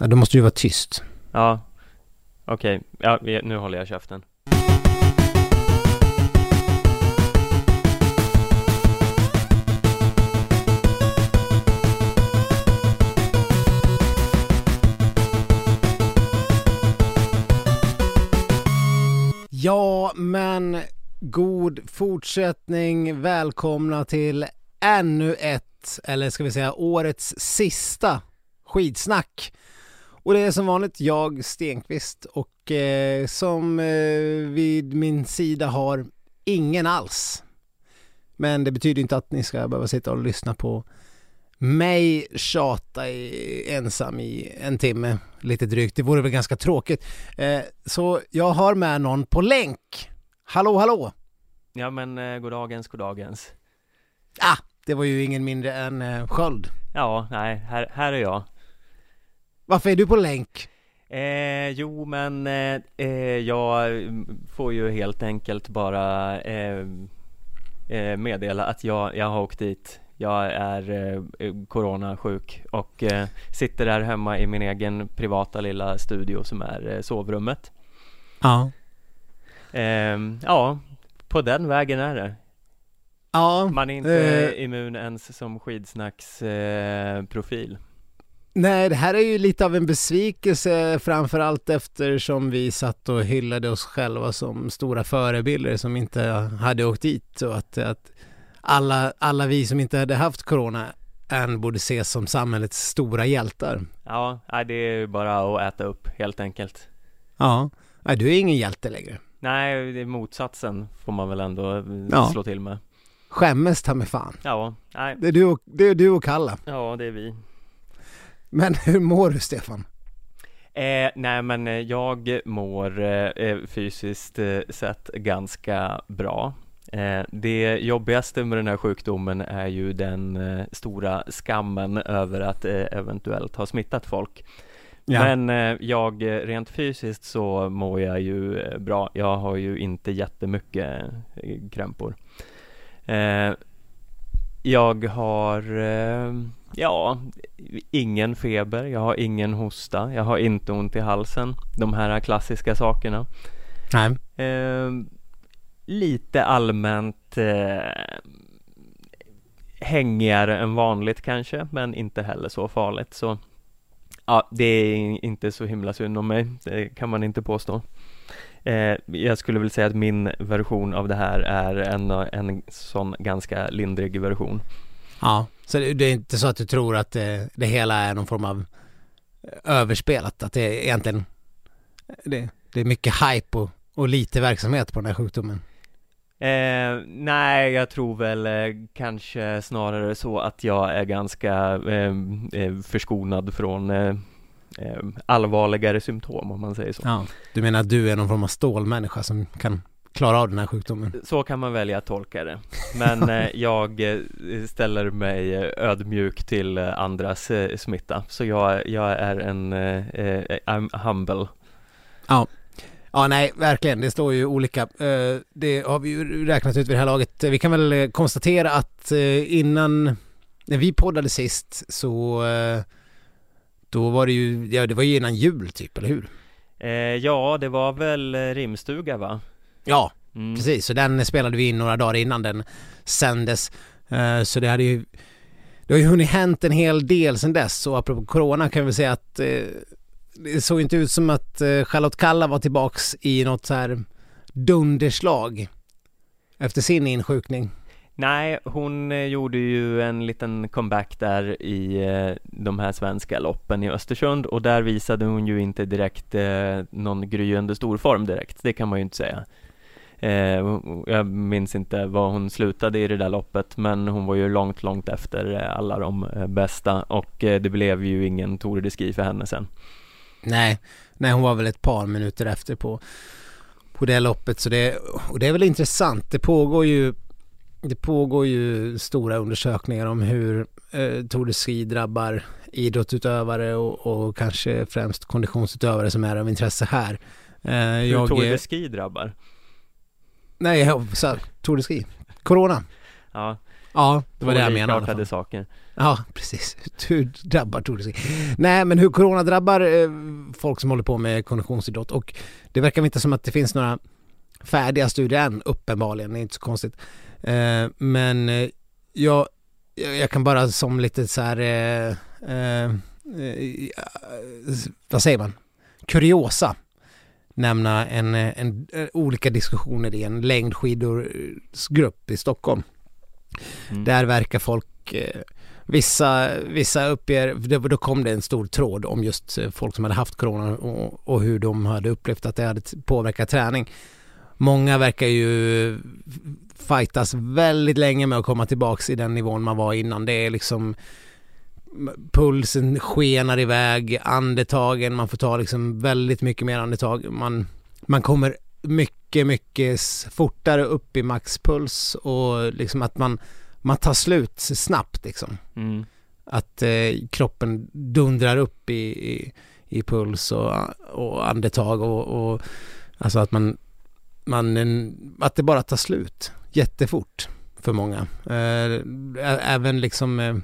Ja, då måste du vara tyst. Ja, okej. Ja, vi- nu håller jag käften. Ja, men god fortsättning. Välkomna till ännu ett, eller ska vi säga årets sista skidsnack. Och det är som vanligt jag, Stenqvist, och eh, som eh, vid min sida har ingen alls. Men det betyder inte att ni ska behöva sitta och lyssna på mig tjata i, ensam i en timme, lite drygt. Det vore väl ganska tråkigt. Eh, så jag har med någon på länk. Hallå, hallå! Ja, men eh, goddagens, goddagens. Ah, det var ju ingen mindre än eh, Sköld. Ja, nej, här, här är jag. Varför är du på länk? Eh, jo, men eh, eh, jag får ju helt enkelt bara eh, eh, meddela att jag, jag har åkt dit. Jag är eh, coronasjuk och eh, sitter där hemma i min egen privata lilla studio som är eh, sovrummet. Ja. Eh, ja, på den vägen är det. Ja, Man är inte Eh. immun ens som skidsnacks eh, profil. Nej det här är ju lite av en besvikelse framförallt eftersom vi satt och hyllade oss själva som stora förebilder som inte hade åkt dit och att, att alla, alla vi som inte hade haft corona än borde ses som samhällets stora hjältar. Ja, det är ju bara att äta upp helt enkelt. Ja, du är ingen hjälte längre. Nej, det är motsatsen får man väl ändå eh, Ja. slå till med. Skämmes ta mig fan. Ja, nej, Det är du och, det är du och Kalla. ja det är vi. Men hur mår du Stefan? Eh, nej, men eh, jag mår eh, eh, fysiskt eh, sett ganska bra. Eh, det jobbigaste med den här sjukdomen är ju den stora skammen över att eventuellt ha smittat folk. Men eh, jag, rent fysiskt så mår jag ju bra. Jag har ju inte jättemycket krämpor. Jag har, ja, ingen feber, jag har ingen hosta, jag har inte ont i halsen. De här klassiska sakerna. Nej. Eh, lite allmänt eh, hängigare än vanligt kanske, men inte heller så farligt. Så ja, det är inte så himla synd om mig, det kan man inte påstå. Eh, jag skulle väl säga att min version av det här är en, en sån ganska lindrig version. Ja, så det det är inte så att du tror att det, det hela är någon form av överspelat? Att det är egentligen det, det är mycket hype och, och lite verksamhet på den här sjukdomen? Eh, nej, jag tror väl eh, kanske snarare så att jag är ganska eh, eh, förskonad från eh, eh, allvarligare symptom om man säger så. Ja. Du menar att du är någon form av stålmänniska som kan klara av den här sjukdomen? Så kan man välja att tolka det. Men eh, jag eh, ställer mig eh, ödmjuk till andras smitta. Så jag, jag är en, I'm humble. Ja, nej, verkligen. Det står ju olika. Det har vi ju räknat ut vid det här laget. Vi kan väl konstatera att innan, när vi poddade sist så då var det ju, ja det var ju innan jul typ, eller hur? Ja, det var väl rimstuga va? Ja, Mm. precis. Så den spelade vi in några dagar innan den sändes. Eh, Så det hade ju, det har ju hunnit hänt en hel del sedan dess. Och apropå corona kan vi säga att eh, det såg inte ut som att eh, Charlotte Kalla var tillbaks i något så här dunderslag efter sin insjukning. Nej, hon gjorde ju en liten comeback där i de här svenska loppen i Östersund och där visade hon ju inte direkt eh, någon gryende storform direkt, det kan man ju inte säga. Eh, jag minns inte var hon slutade i det där loppet men hon var ju långt, långt efter eh, alla de eh, bästa och det blev ju ingen Tour de Ski för henne sen. Nej, nej hon var väl ett par minuter efter på, på det loppet. Så det, och det är väl intressant. Det pågår ju, det pågår ju stora undersökningar om hur eh, Tour de Ski drabbar idrottsutövare och, och kanske främst konditionsutövare som är av intresse här. Eh, Hur Tour eh, de Ski drabbar. Nej, jag sa Tour de Ski. Corona. Ja, Ja, det var det jag menade. likartade saker. Ja, precis. Hur drabbar Tour de Ski? Nej, men hur corona drabbar eh, folk som håller på med konditionsidrott och det verkar inte som att det finns några färdiga studier än, uppenbarligen. Det är inte så konstigt. Eh, men eh, jag, jag kan bara som lite så här, eh, eh, eh, vad säger man, kuriosa nämna en, eh, en, en, olika diskussioner i en längdskidorsgrupp i Stockholm. Mm. Där verkar folk, eh, vissa, vissa uppger, då kom det en stor tråd om just eh, folk som hade haft corona och, och hur de hade upplevt att det hade påverkat träning. Många verkar ju fightas väldigt länge med att komma tillbaks i den nivån man var innan. Det är liksom pulsen skenar iväg, andetagen, man får ta liksom väldigt mycket mer andetag. Man, man kommer mycket, mycket fortare upp i maxpuls och liksom att man, man tar slut snabbt liksom. Mm. Att eh, kroppen dundrar upp i, i, i puls och, och andetag och, och alltså att man, man, att det bara tar slut jättefort för många. Eh, även liksom eh,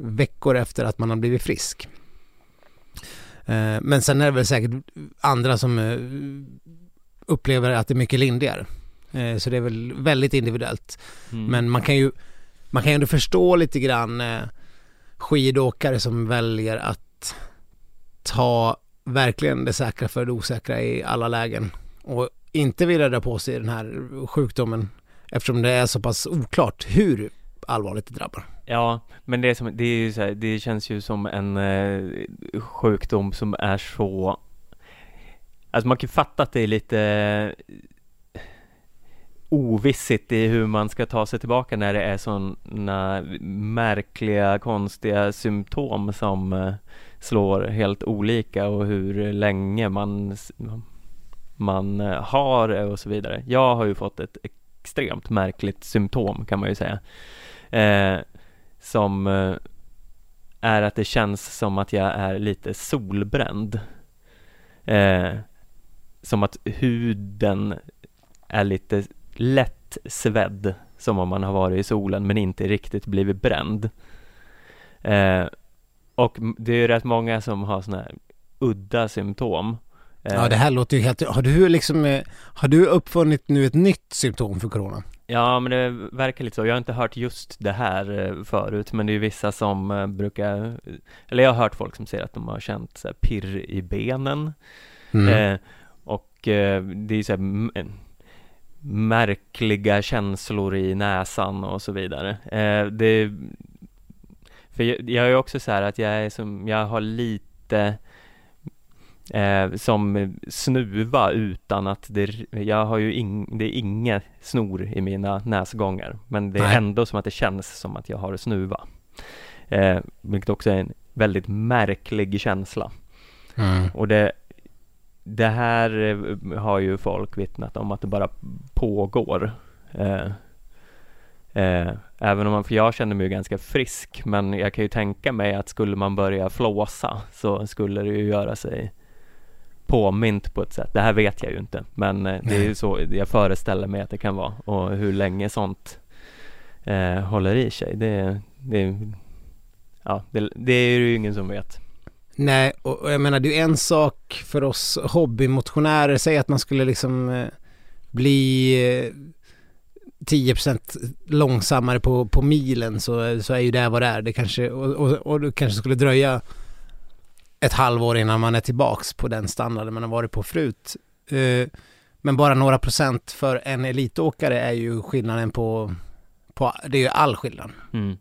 veckor efter att man har blivit frisk. Eh, men sen är det väl säkert andra som eh, upplever att det är mycket lindrigare. Eh, så det är väl väldigt individuellt. Mm. Men man kan ju man kan ju ändå förstå lite grann skidåkare som väljer att ta verkligen det säkra för det osäkra i alla lägen och inte vilja dra på sig den här sjukdomen eftersom det är så pass oklart hur allvarligt det drabbar. Ja, men det, är som, det, är ju så här, det känns ju som en eh, sjukdom som är så Alltså man kan ju fatta att det är lite eh, ovissigt i hur man ska ta sig tillbaka när det är sådana märkliga, konstiga symptom som eh, slår helt olika och hur länge man, man eh, har det och så vidare. Jag har ju fått ett extremt märkligt symptom kan man ju säga. Eh, som eh, är att det känns som att jag är lite solbränd. Eh, som att huden är lite lätt svedd, som om man har varit i solen men inte riktigt blivit bränd. Eh, och det är ju rätt många som har sådana här udda symptom. Eh, Ja det här låter ju helt... Har du liksom... eh, Har du uppfunnit nu ett nytt symptom för corona? Ja, men det verkar lite så. Jag har inte hört just det här eh, förut, men det är vissa som brukar, eller jag har hört folk som säger att de har känt så pirr i benen. Mm. Eh, och det är så här, märkliga känslor i näsan och så vidare. Eh, det, för jag, jag är också så här att jag är som, jag har lite eh, som snuva utan att det, jag har ju ing, det är inga snor i mina näsgångar, men det är Nej. ändå som att det känns som att jag har snuva. Eh, vilket också är en väldigt märklig känsla. Mm. Och det, det här eh, har ju folk vittnat om att det bara pågår. Eh, eh, även om man, för jag känner mig ganska frisk, men jag kan ju tänka mig att skulle man börja flåsa så skulle det ju göra sig påmint på ett sätt. Det här vet jag ju inte, men eh, det är ju så jag föreställer mig att det kan vara och hur länge sånt eh, håller i sig. Det, det, ja, det, det är ju ingen som vet. Nej, och jag menar det är ju en sak för oss hobbymotionärer, säg att man skulle liksom eh, bli eh, 10% långsammare på, på milen så, så är ju det vad det är. Det kanske, och, och, och det kanske skulle dröja ett halvår innan man är tillbaks på den standarden man har varit på förut. Eh, Men bara några procent för en elitåkare är ju skillnaden på, på det är ju all skillnad. Mm.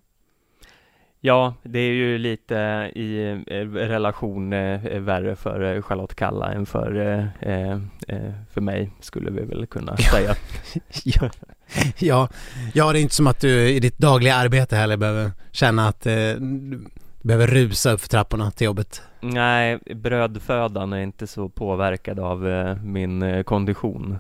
Ja, det är ju lite i eh, relation eh, värre för eh, Charlotte Kalla än för, eh, eh, för mig, skulle vi väl kunna säga. Ja, ja, ja, det är inte som att du i ditt dagliga arbete heller behöver känna att du behöver rusa upp för trapporna till jobbet. Nej, brödfödan är inte så påverkad av eh, min eh, kondition.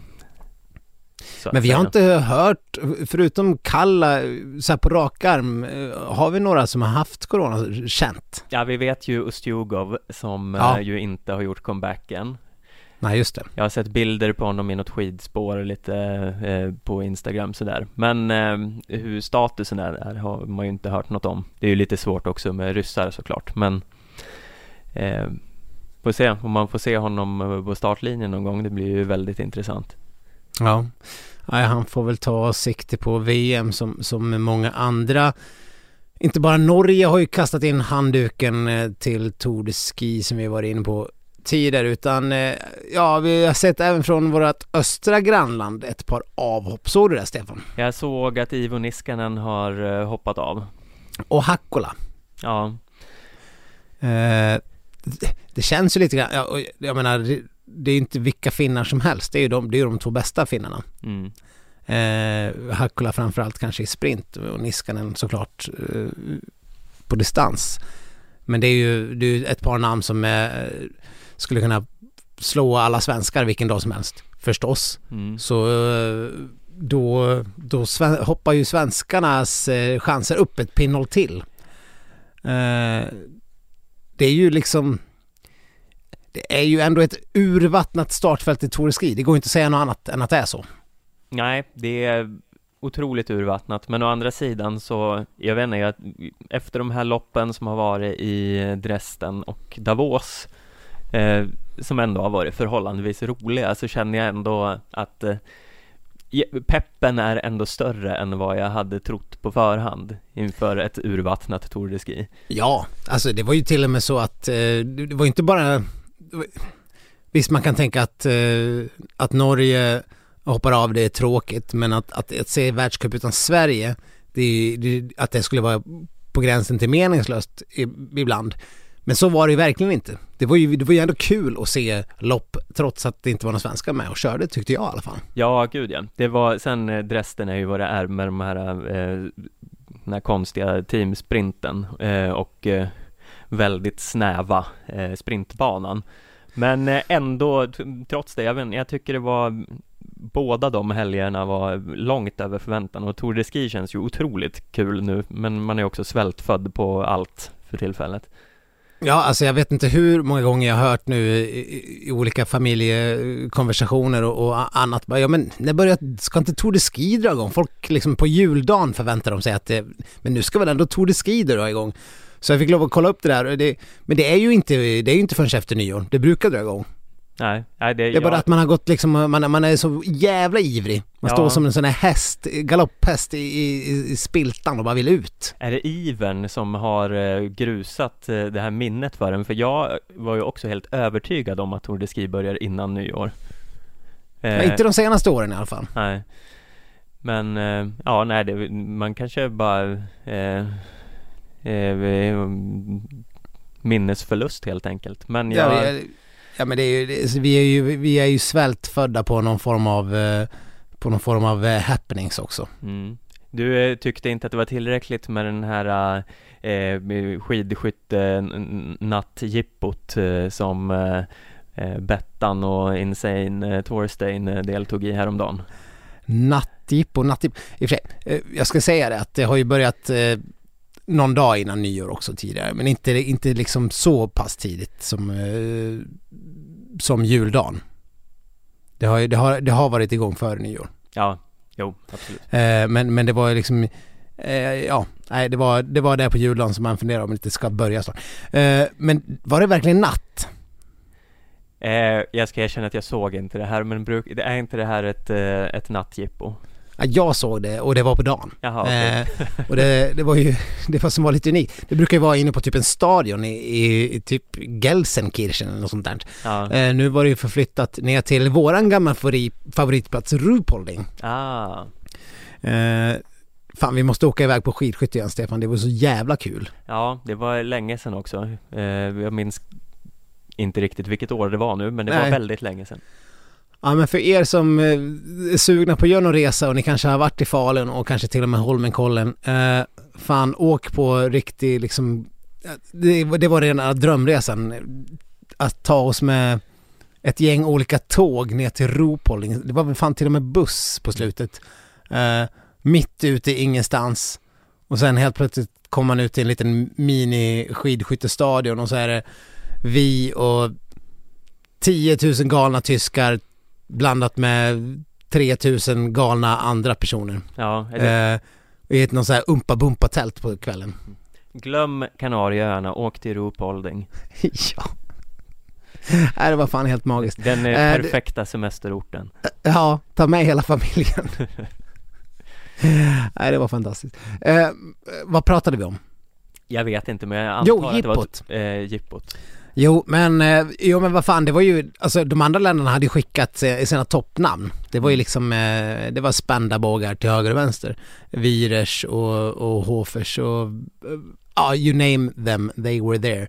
så Men vi har inte hört, förutom Kalla, så här på rak arm, eh, har vi några som har haft corona känt? Ja, vi vet ju Ustjugov som Ja. eh, ju inte har gjort comebacken. Nej, just det. Jag har sett bilder på honom i något skidspår lite eh, på Instagram sådär. Men eh, hur statusen är där har man ju inte hört något om. Det är ju lite svårt också med ryssar såklart, men eh, får se om man får se honom på startlinjen någon gång. Det blir ju väldigt intressant. Ja, Nej, han får väl ta sikte på VM som, som många andra. Inte bara Norge har ju kastat in handduken eh, till Tour de Ski som vi var inne på tidigare utan eh, ja, vi har sett även från vårt östra grannland ett par avhopp. Såg du det Stefan? Jag såg att Ivo Niskanen har eh, hoppat av. Och Hakkola. Ja. Eh, det känns ju lite grann, jag, jag menar det är inte vilka finnar som helst, det är ju de, det är de två bästa finnarna. Mm. Eh, Hakkola framförallt kanske i sprint och Niskanen såklart eh, på distans. Men det är ju det är ett par namn som eh, skulle kunna slå alla svenskar vilken dag som helst. Förstås. Mm. Så då, då hoppar ju svenskarnas eh, chanser upp ett pinnhål till. Eh, det är ju liksom det är ju ändå ett urvattnat startfält i Tour Ski. Det går inte att säga något annat än att det är så. Nej, det är otroligt urvattnat, men å andra sidan så, jag vet inte, jag, efter de här loppen som har varit i Dresden och Davos, eh, som ändå har varit förhållandevis roliga, så känner jag ändå att eh, peppen är ändå större än vad jag hade trott på förhand inför ett urvattnat Tour de Ski. Ja, alltså det var ju till och med så att eh, det var inte bara Visst man kan tänka att, eh, att Norge hoppar av det är tråkigt men att, att, att se världscup utan Sverige det, det, att det skulle vara på gränsen till meningslöst ibland. Men så var det ju verkligen inte. Det var ju, det var ju ändå kul att se lopp trots att det inte var några svenskar med och körde tyckte jag i alla fall. Ja, gud ja. Det var, sen eh, Dresden är ju vad det är med de här, eh, den här konstiga teamsprinten eh, och eh, väldigt snäva eh, sprintbanan. Men eh, ändå, trots det, jag, vet, jag tycker det var båda de helgerna var långt över förväntan och Tour de Ski känns ju otroligt kul nu, men man är också svältfödd på allt för tillfället. Ja, alltså jag vet inte hur många gånger jag har hört nu i, i olika familjekonversationer och, och, annat. Ja, men när börjar, ska inte Tour de Ski dra igång? Folk liksom på juldagen förväntar de sig att det, men nu ska väl ändå Tour de Ski dra igång? Så jag fick lov att kolla upp det där. Det, men det är ju inte, det är inte förrän efter nyår. Det brukar dra igång. Nej, nej det, det är bara att man har gått liksom, man, man är så jävla ivrig. Man ja. står som en sån här häst, galopphäst i, i, i, spiltan och bara vill ut. Är det ivern som har eh, grusat eh, det här minnet för en? För jag var ju också helt övertygad om att Tour de Ski börjar innan nyår. Eh, inte de senaste åren i alla fall. Nej. Men, ja nej, det, man kanske bara eh, eh, minnesförlust helt enkelt. Men jag... Ja, ja men det är ju, vi är ju, vi är ju svältfödda på någon form av, eh, på någon form av eh, happenings också. Mm. Du eh, tyckte inte att det var tillräckligt med den här eh, skidskytte-nattjippot eh, som eh, Bettan och Insane eh, Torstein deltog i häromdagen? Nattjippo, nattjippo, i och för sig, jag ska säga det att det har ju börjat någon dag innan nyår också tidigare, men inte, inte liksom så pass tidigt som, eh, som juldagen. Det har, det, har, det har varit igång före nyår. Ja, jo, absolut. Eh, men, men det var liksom, eh, ja, nej, det var, det var där på juldagen som man funderade om det inte ska börja snart. Eh, men var det verkligen natt? Eh, jag ska erkänna att jag såg inte det här, men bruk, det är inte det här ett, eh, ett nattjippo? Ja, jag såg det och det var på dagen. Jaha, okay. eh, och det, det, var ju det var som var lite unikt. Det brukar ju vara inne på typ en stadion i, i, i typ Gelsenkirchen eller något sånt där. Ja. Eh, nu var det ju förflyttat ner till våran gamla favoritplats Ruhpolding. Ah. Eh, fan, vi måste åka iväg på skidskytte igen Stefan, det var så jävla kul. Ja, det var länge sedan också. Eh, jag minns inte riktigt vilket år det var nu, men det Nej. var väldigt länge sedan. Ja men för er som eh, är sugna på att göra någon resa och ni kanske har varit i Falun och kanske till och med Holmenkollen. Eh, fan åk på riktig liksom, det, det var rena drömresan. Att ta oss med ett gäng olika tåg ner till Ropolling. Det var väl fan till och med buss på slutet. Eh, mitt ute i ingenstans. Och sen helt plötsligt kommer man ut till en liten mini skidskyttestadion och så är det vi och 10 000 galna tyskar blandat med 3 000 galna andra personer. Ja, eller, Eh, I ett någon sån här umpa-bumpa-tält på kvällen. glöm Kanarieöarna, åk till Ruhpolding. ja. Nej, det var fan helt magiskt. Den eh, Eh, perfekta semesterorten. Ja, ta med hela familjen. Nej, det var fantastiskt. Eh, vad pratade vi om? Jag vet inte men jag antar Jo, att det var eh, jippot. Jo, men, eh, jo, men vad fan, det var ju, alltså de andra länderna hade ju skickat eh, sina toppnamn. Det var ju liksom, eh, det var spändabågar till höger och vänster. Wirers och, och Hofers och, ja, you name them, they were there.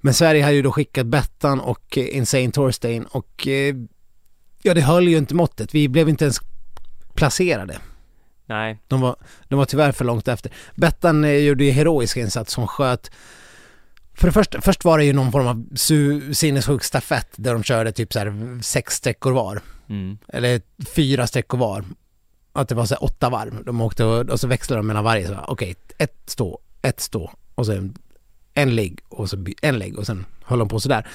Men Sverige hade ju då skickat Bettan och Insane Torstein och ja, det höll ju inte måttet. Vi blev inte ens placerade. Nej, De var, de var tyvärr för långt efter. Bettan gjorde ju heroisk insats som sköt för det första, först var det ju någon form av sinnessjuk stafett där de körde typ så här sex sträckor var. mm. Eller fyra sträckor var. Att det var så här åtta varv. De åkte och, och så växlade de mellan varje. Så, Okej, ett stå, ett stå och sen en ligg och så en ligg och sen höll de på sådär.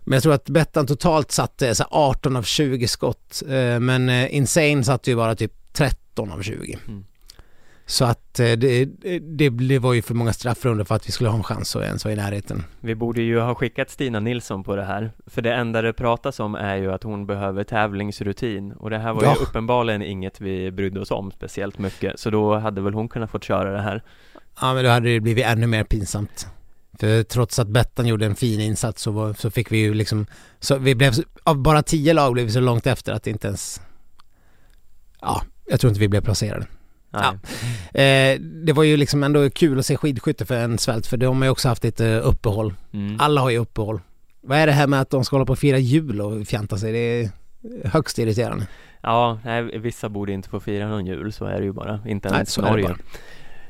Men jag tror att Bettan totalt satte så här 18 av 20 skott. Eh, Men eh, Insane satte ju bara typ 13 av 20. Mm. Så att eh, det, det, det var ju för många straffrunder för att vi skulle ha en chans att ens vara i närheten. Vi borde ju ha skickat Stina Nilsson på det här, för det enda det pratas om är ju att hon behöver tävlingsrutin och det här var Ja. ju uppenbarligen inget vi brydde oss om speciellt mycket, så då hade väl hon kunnat fått köra det här. Ja men då hade det blivit ännu mer pinsamt. För trots att Bettan gjorde en fin insats så, var, så fick vi ju liksom, så vi blev, av bara tio lag blev vi så långt efter att det inte ens, ja, jag tror inte vi blev placerade. Nej. Ja. Eh, det var ju liksom ändå kul att se skidskytte för en svält för de har ju också haft lite uppehåll. Mm. Alla har ju uppehåll. Vad är det här med att de ska hålla på och fira jul och fjanta sig? Det är högst irriterande. Ja, nej, vissa borde inte få fira någon jul, så är det ju bara, inte Nej, ens så är det Norge.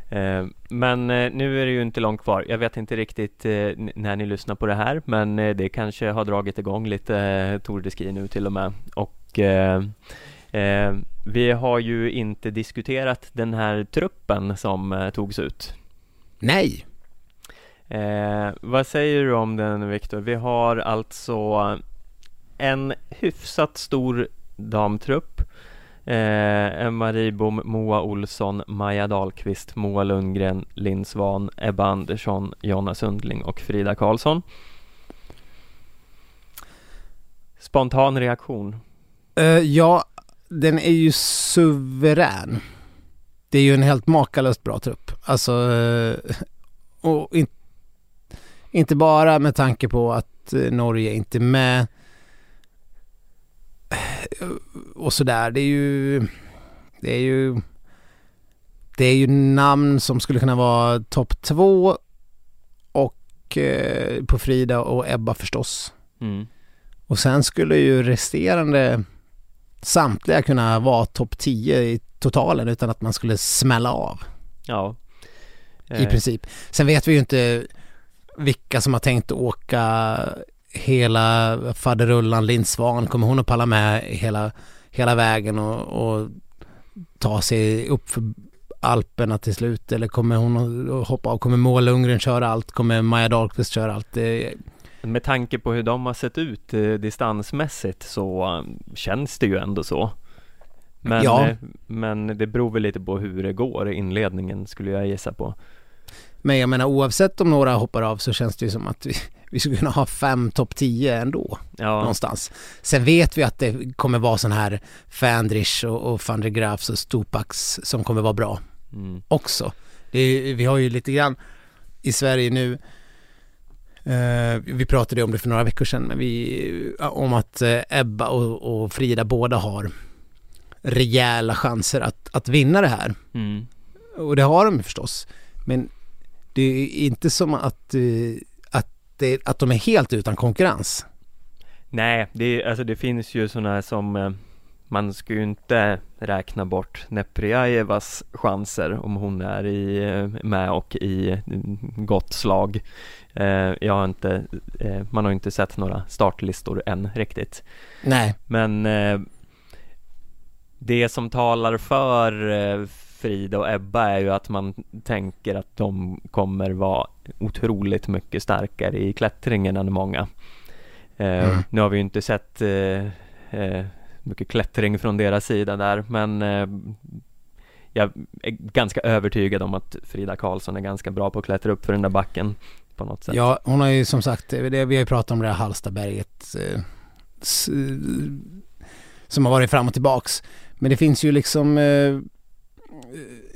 Eh, Men eh, nu är det ju inte långt kvar. Jag vet inte riktigt när ni lyssnar på det här, men det kanske har dragit igång lite Tour de Ski nu till och med. Och eh, vi har ju inte diskuterat den här truppen som eh, togs ut. Nej! Eh, vad säger du om den Viktor? Vi har alltså en hyfsat stor damtrupp. Eh, Emma Ribom, Moa Olsson, Maja Dahlqvist, Moa Lundgren, Linn Svan, Ebba Andersson, Jonna Sundling och Frida Karlsson. Spontan reaktion. Eh, ja, den är ju suverän. Det är ju en helt makalöst bra trupp. Alltså, eh, och in, inte bara med tanke på att eh, Norge inte är med eh, och sådär. Det är ju, det är ju, det är ju namn som skulle kunna vara topp två och eh, på Frida och Ebba förstås. Mm. Och sen skulle ju resterande samtliga kunna vara topp 10 i totalen utan att man skulle smälla av Ja. i Eh, princip. Sen vet vi ju inte vilka som har tänkt åka hela faderullan Linn Svan. Kommer hon att palla med hela, hela vägen och, och ta sig upp för Alperna till slut eller kommer hon att hoppa av? Kommer Moa Lundgren köra allt? Kommer Maja Dahlqvist köra allt? Det, Med tanke på hur de har sett ut eh, distansmässigt så eh, känns det ju ändå så. Men, Ja. eh, men det beror väl lite på hur det går i inledningen skulle jag gissa på. Men jag menar oavsett om några hoppar av så känns det ju som att vi, vi skulle kunna ha fem topp 10 ändå Ja, någonstans. Sen vet vi att det kommer vara sån här Fandrich och, och van der Graafs och Stupax som kommer vara bra mm, också. Det är, vi har ju lite grann i Sverige nu vi pratade om det för några veckor sedan men vi, om att eh, Ebba och, och Frida båda har rejäla chanser att, att vinna det här. mm, Och det har de ju förstås. Men det är inte som att, eh, att, det, att de är helt utan konkurrens. Nej, det, alltså det finns ju sådana som eh, man ska ju inte räkna bort Neprjajevas chanser om hon är i, med och i gott slag. Eh, jag har inte, eh, man har inte sett några startlistor än riktigt. Nej, Men eh, det som talar för Frida och Ebba är ju att man tänker att de kommer vara otroligt mycket starkare i klättringen än många. Mm. Nu har vi ju inte sett mycket klättring från deras sida där men eh, jag är ganska övertygad om att Frida Karlsson är ganska bra på att klättra upp för den där backen på något sätt. Ja, hon har ju som sagt, det, vi har ju pratat om det här Hallstaberget eh, eh, som har varit fram och tillbaks. Men det finns ju liksom eh,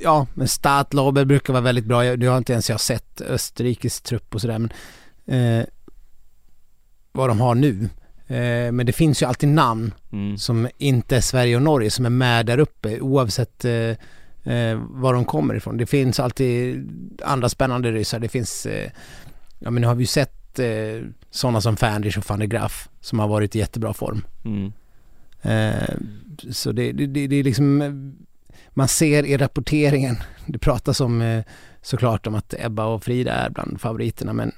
ja, men Statlober brukar vara väldigt bra. Nu har inte ens jag sett Österrikes trupp och sådär men eh, vad de har nu. Eh, men det finns ju alltid namn mm. som inte är Sverige och Norge som är med där uppe oavsett eh, eh, var de kommer ifrån. Det finns alltid andra spännande ryssar. Det finns, eh, ja men nu har vi ju sett eh, sådana som Fanders och van der Graaf som har varit i jättebra form. Mm. Eh, så det, det, det, det är liksom, man ser i rapporteringen, det pratas om eh, såklart om att Ebba och Frida är bland favoriterna men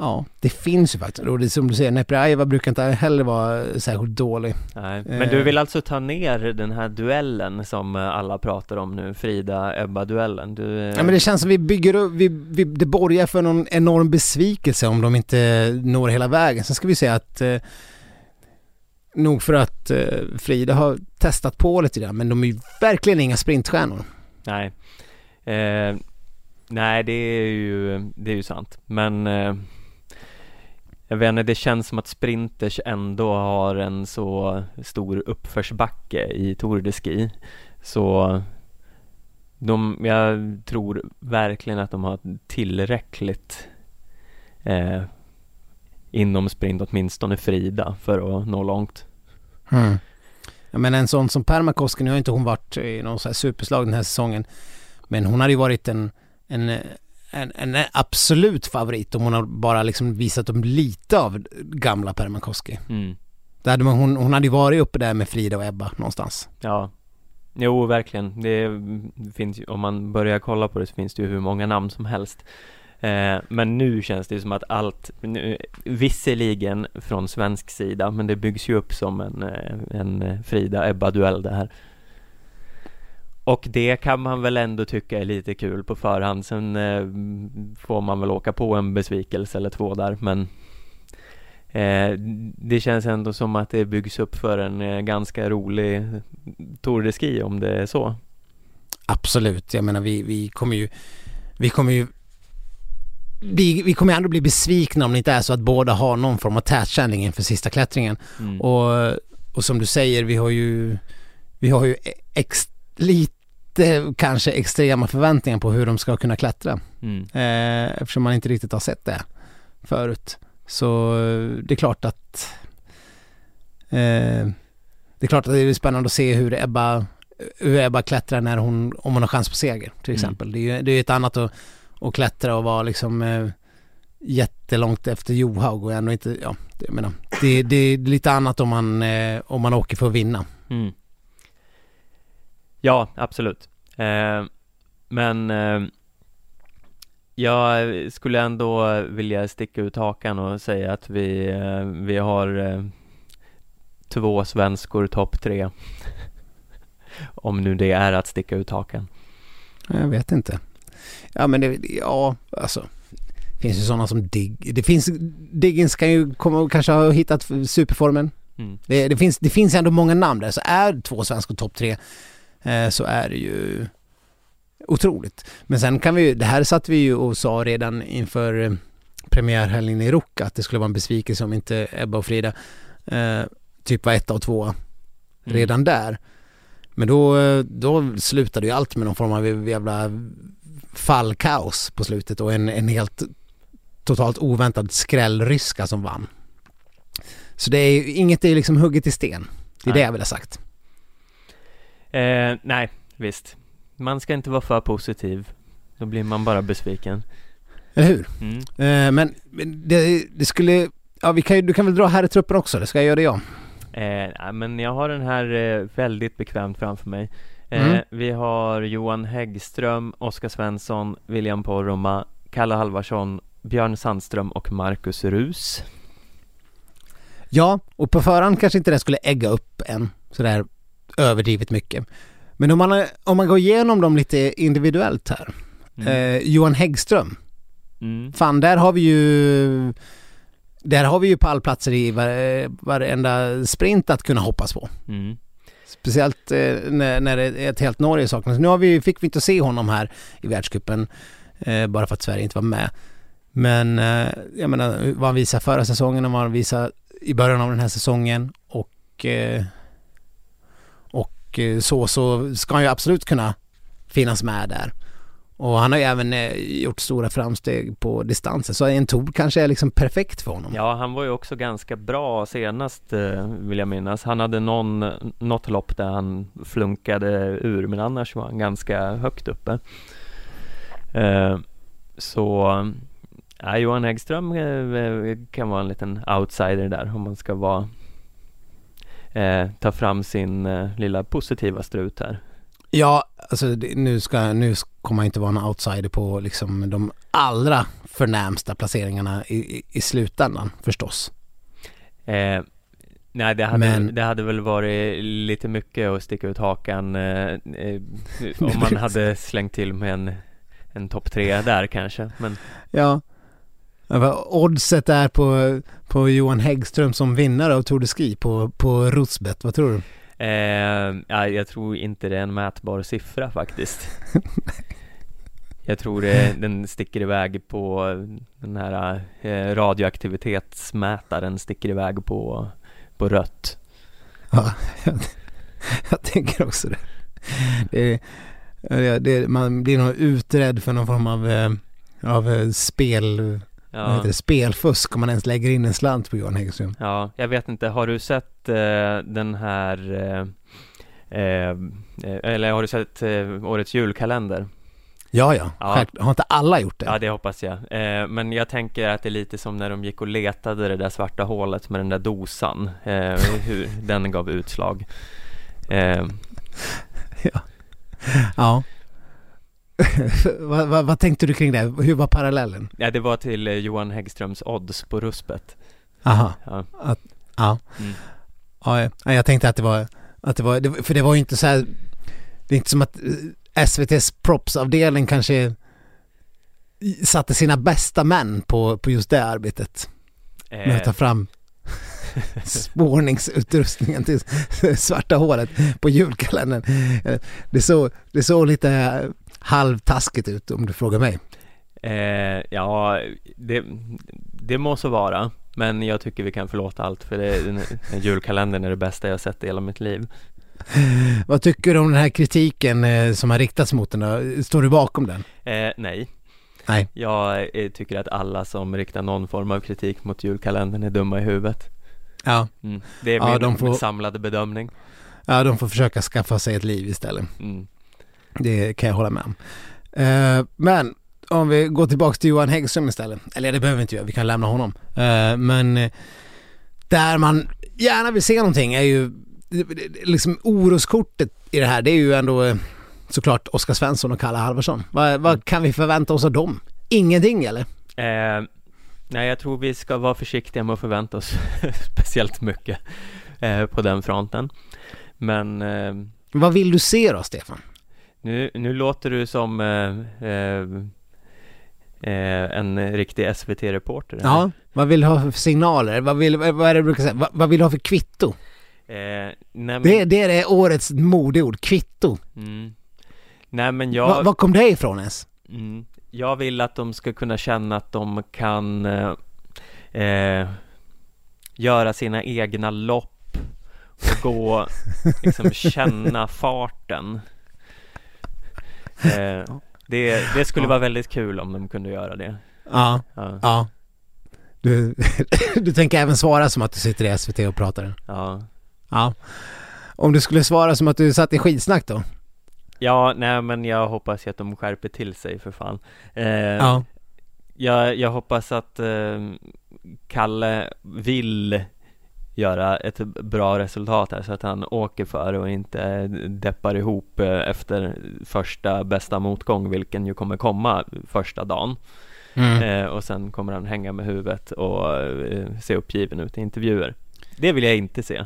Ja, det finns ju faktiskt. Och det är som du säger, Neprajeva brukar inte heller vara särskilt dålig. Nej, men du vill alltså ta ner den här duellen som alla pratar om nu, Frida-Ebba-duellen? Du... Ja, men det känns som vi bygger upp, vi, vi, det borgar för någon enorm besvikelse om de inte når hela vägen. Sen ska vi säga att eh, nog för att eh, Frida har testat på lite grann, men de är ju verkligen inga sprintstjärnor. Nej, eh, nej det är ju, det är ju sant, men eh, jag vet inte, det känns som att sprinters ändå har en så stor uppförsbacke i Tour de Ski. Så de, jag tror verkligen att de har tillräckligt eh, inom sprint, åtminstone Frida, för att nå långt. Mm. Ja, men en sån som Permakoski, nu har inte hon varit i någon så här superslag den här säsongen, men hon hade ju varit en, en en, en absolut favorit om hon har bara liksom visat upp lite av gamla Permakoski. Mm. Där hade man, hon, hon hade ju varit uppe där med Frida och Ebba någonstans. Ja, jo verkligen. Det finns ju, om man börjar kolla på det så finns det ju hur många namn som helst. Eh, men nu känns det som att allt, nu, visserligen från svensk sida, men det byggs ju upp som en, eh, en Frida-Ebba-duell det här. Och det kan man väl ändå tycka är lite kul på förhand. Sen eh, får man väl åka på en besvikelse eller två där, men eh, det känns ändå som att det byggs upp för en eh, ganska rolig Tour de Ski om det är så. Absolut, jag menar vi, vi kommer ju, vi kommer ju vi, vi kommer ändå bli besvikna om det inte är så att båda har någon form av tätkänning inför sista klättringen. Mm. Och, och som du säger, vi har ju, vi har ju ex, lite lite kanske extrema förväntningar på hur de ska kunna klättra. Mm. Eh, eftersom man inte riktigt har sett det förut. Så det är klart att eh, det är klart att det är spännande att se hur Ebba, hur Ebba klättrar när hon, om hon har chans på seger till mm. exempel. Mm. Det är ju det är ett annat att, att klättra och vara liksom eh, jättelångt efter Johaug och ändå inte, ja, jag menar, det, det är lite annat om man, eh, om man åker för att vinna. Mm. Ja, absolut. Eh, men eh, jag skulle ändå vilja sticka ut hakan och säga att vi, eh, vi har eh, två svenskor topp tre. Om nu det är att sticka ut hakan. Jag vet inte. Ja men det, ja alltså. Det finns ju sådana som Dig, det finns, Diggins kan ju komma och kanske ha hittat superformen. Mm. Det, det, finns, det finns ändå många namn där, så är två svenskor topp tre så är det ju otroligt. Men sen kan vi ju, det här satt vi ju och sa redan inför eh, premiärhelgen i Ruka att det skulle vara en besvikelse om inte Ebba och Frida eh, typ var etta och tvåa mm. redan där. Men då, då slutade ju allt med någon form av jävla fallkaos på slutet och en, en helt totalt oväntad skrällryska som vann. Så det är inget är liksom hugget i sten. Det är Nej. det jag vill ha sagt. Eh, nej, visst. Man ska inte vara för positiv. Då blir man bara besviken. Eller hur? Mm. Eh, men det, det, skulle, ja vi kan du kan väl dra här i truppen också, eller ska jag göra det jag? Eh, men jag har den här eh, väldigt bekvämt framför mig. Eh, mm. Vi har Johan Häggström, Oskar Svensson, William Poromaa, Kalle Halvarsson, Björn Sandström och Marcus Rus. Ja, och på förhand kanske inte det skulle ägga upp en sådär överdrivet mycket. Men om man, om man går igenom dem lite individuellt här. Mm. Eh, Johan Häggström. Mm. Fan, där har vi ju där har vi ju pallplatser i var, varenda sprint att kunna hoppas på. Mm. Speciellt eh, när, när det är ett helt Norge saknas. Nu har vi, fick vi inte se honom här i världscupen eh, bara för att Sverige inte var med. Men eh, jag menar vad han visade förra säsongen och vad han visade i början av den här säsongen och eh, och eh, så så ska han ju absolut kunna finnas med där. Och han har ju även eh, gjort stora framsteg på distansen så en Tour kanske är liksom perfekt för honom. Ja, han var ju också ganska bra senast eh, vill jag minnas. Han hade någon, något lopp där han flunkade ur men annars var han ganska högt uppe. Så ja, Johan Häggström kan vara en liten outsider där om man ska vara eh, ta fram sin eh, lilla positiva strut här. Ja, alltså nu ska, nu kommer man inte vara en outsider på liksom de allra förnämsta placeringarna i, i, i slutändan förstås. Eh, nej, det hade, Men- det hade väl varit lite mycket att sticka ut hakan eh, eh, om man hade slängt till med en, en topp tre där kanske. Men Ja. Vad Oddset är på, på Johan Häggström som vinnare av Tour de Ski på, på Rosbet, vad tror du? eh, ja, jag tror inte det är en mätbar siffra faktiskt. Jag tror det, den sticker iväg på den här eh, radioaktivitetsmätaren sticker iväg på, på rött. Ja, jag, jag tänker också det. det, det, man blir nog utredd för någon form av, eh, av eh, spel, vad Ja. heter det, spelfusk om man ens lägger in en slant på Johan Häggström. Ja, jag vet inte, har du sett eh, den här eh, eh, eller har du sett eh, årets julkalender? Ja, ja, Ja. Har inte alla gjort det? Ja, det hoppas jag. Eh, men jag tänker att det är lite som när de gick och letade det där svarta hålet med den där dosan, eh, hur den gav utslag. Eh, Ja. vad, vad, vad tänkte du kring det? Hur var parallellen? ja, det var till eh, Johan Häggströms odds på ruspet. Aha, Ja. ja. Mm. Ja, jag- ja, jag tänkte att det var, att det var, för det var ju inte så här, det är inte som att eh, SVTs propsavdelning kanske satte sina bästa män på, på just det arbetet. Med att ta Eh, fram spårningsutrustningen till svarta hålet på julkalendern. Eh, Det såg, det såg lite halvtaskigt ut om du frågar mig. eh, ja, det, det må så vara. Men jag tycker vi kan förlåta allt för det, den, den julkalendern är det bästa jag sett i hela mitt liv. Vad tycker du om den här kritiken eh, som har riktats mot den? Står du bakom den? Eh, nej. Nej. Jag eh, tycker att alla som riktar någon form av kritik mot julkalendern är dumma i huvudet. Ja, Mm. Det är Ja, min, de får- samlade bedömning. ja de får försöka skaffa sig ett liv istället. Mm. Det kan jag hålla med om. Eh, men om vi går tillbaka till Johan Häggström istället. Eller det behöver vi inte göra, vi kan lämna honom. Eh, men eh, där man gärna vill se någonting är ju liksom oroskortet i det här. Det är ju ändå eh, såklart Oskar Svensson och Kalle Halvarsson. Vad, vad kan vi förvänta oss av dem? Ingenting eller? Eh, nej, jag tror vi ska vara försiktiga med att förvänta oss speciellt mycket eh, på den fronten. Men eh, Vad vill du se då Stefan? Nu, nu låter du som eh, eh, eh, en riktig SVT-reporter. här. Ja, vad vill du ha för signaler? Vad, vill, vad är det du brukar säga? Vad, vad vill du ha för kvitto? Eh, nej, men, Det, det är årets modeord, kvitto. mm, nej, men jag... Va, var kom det ifrån ens? Mm. Jag vill att de ska kunna känna att de kan eh, eh, göra sina egna lopp och gå, liksom känna farten. Eh, det, det skulle Ja. vara väldigt kul om de kunde göra det. Ja, Ja, ja. Du, du tänker även svara som att du sitter i SVT och pratar? ja. Ja. Om du skulle svara som att du satt i skitsnack då? ja nej men jag hoppas ju att de skärper till sig för fan. Eh, Ja. jag, jag hoppas att eh, Kalle vill göra ett bra resultat här så att han åker för och inte deppar ihop eh, efter första bästa motgång vilken ju kommer komma första dagen Mm. eh, och sen kommer han hänga med huvudet och eh, se uppgiven ut i intervjuer. Det vill jag inte se.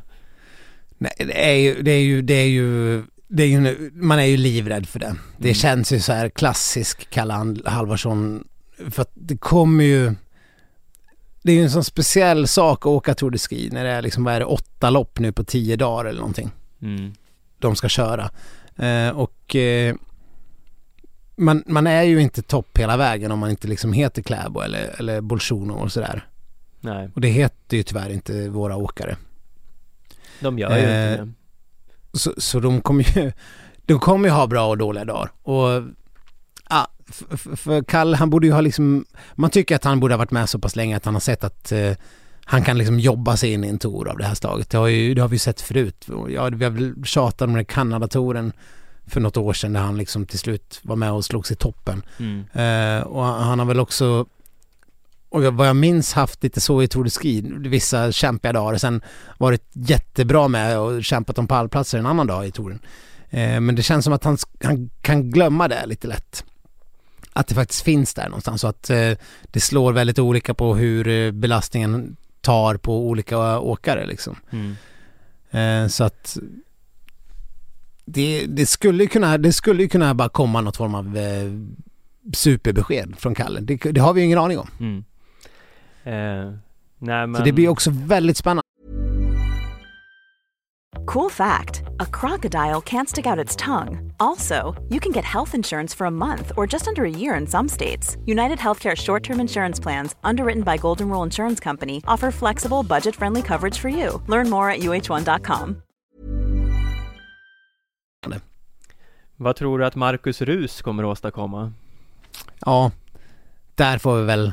Nej, det är ju, det är ju, det är ju, är ju man är ju livrädd för det. Det Mm. känns ju så här klassisk Kalle Halvarsson för att det kommer ju det är ju en sån speciell sak att åka Tour de Ski när det är liksom, vad är det, åtta lopp nu på tio dagar eller någonting. Mm. De ska köra. Eh, och eh, man, man är ju inte topp hela vägen om man inte liksom heter Kläbo eller, eller Bolsjuno och sådär. Nej, Och det heter ju tyvärr inte våra åkare. de gör ju Eh, inte det. Så, så de kommer ju, de kommer ju ha bra och dåliga dagar. Och ja, f- f- för Kalle, han borde ju ha liksom, man tycker att han borde ha varit med så pass länge att han har sett att eh, han kan liksom jobba sig in i en tour av det här slaget. Det har, ju, det har vi ju sett förut. Och Ja, vi har väl tjatat om den här Kanada-touren för något år sedan där han liksom till slut var med och slogs i toppen. Mm. Eh, och han har väl också, och jag- vad jag minns haft lite så i Tour de Ski, vissa kämpiga dagar, sen varit jättebra med och kämpat om pallplatser en annan dag i touren. Eh, men det känns som att han, han kan glömma det lite lätt. Att det faktiskt finns där någonstans och att eh, det slår väldigt olika på hur eh, belastningen tar på olika åkare liksom. Mm. Eh, så att det, det skulle ju kunna, det skulle ju kunna bara komma något form av eh, superbesked från Kalle. Det, det har vi ju ingen aning om. Mm. Eh, nej men... Så det blir också väldigt spännande. Cool fact a crocodile can't stick out its tongue. Also, you can get health insurance for a month or just under a year in some states. United Healthcare short term insurance plans, underwritten by Golden Rule Insurance Company, offer flexible, budget friendly coverage for you. Learn more at uh1.com. Vad tror du att Marcus Rus kommer att åstadkomma? Ja, där får vi väl...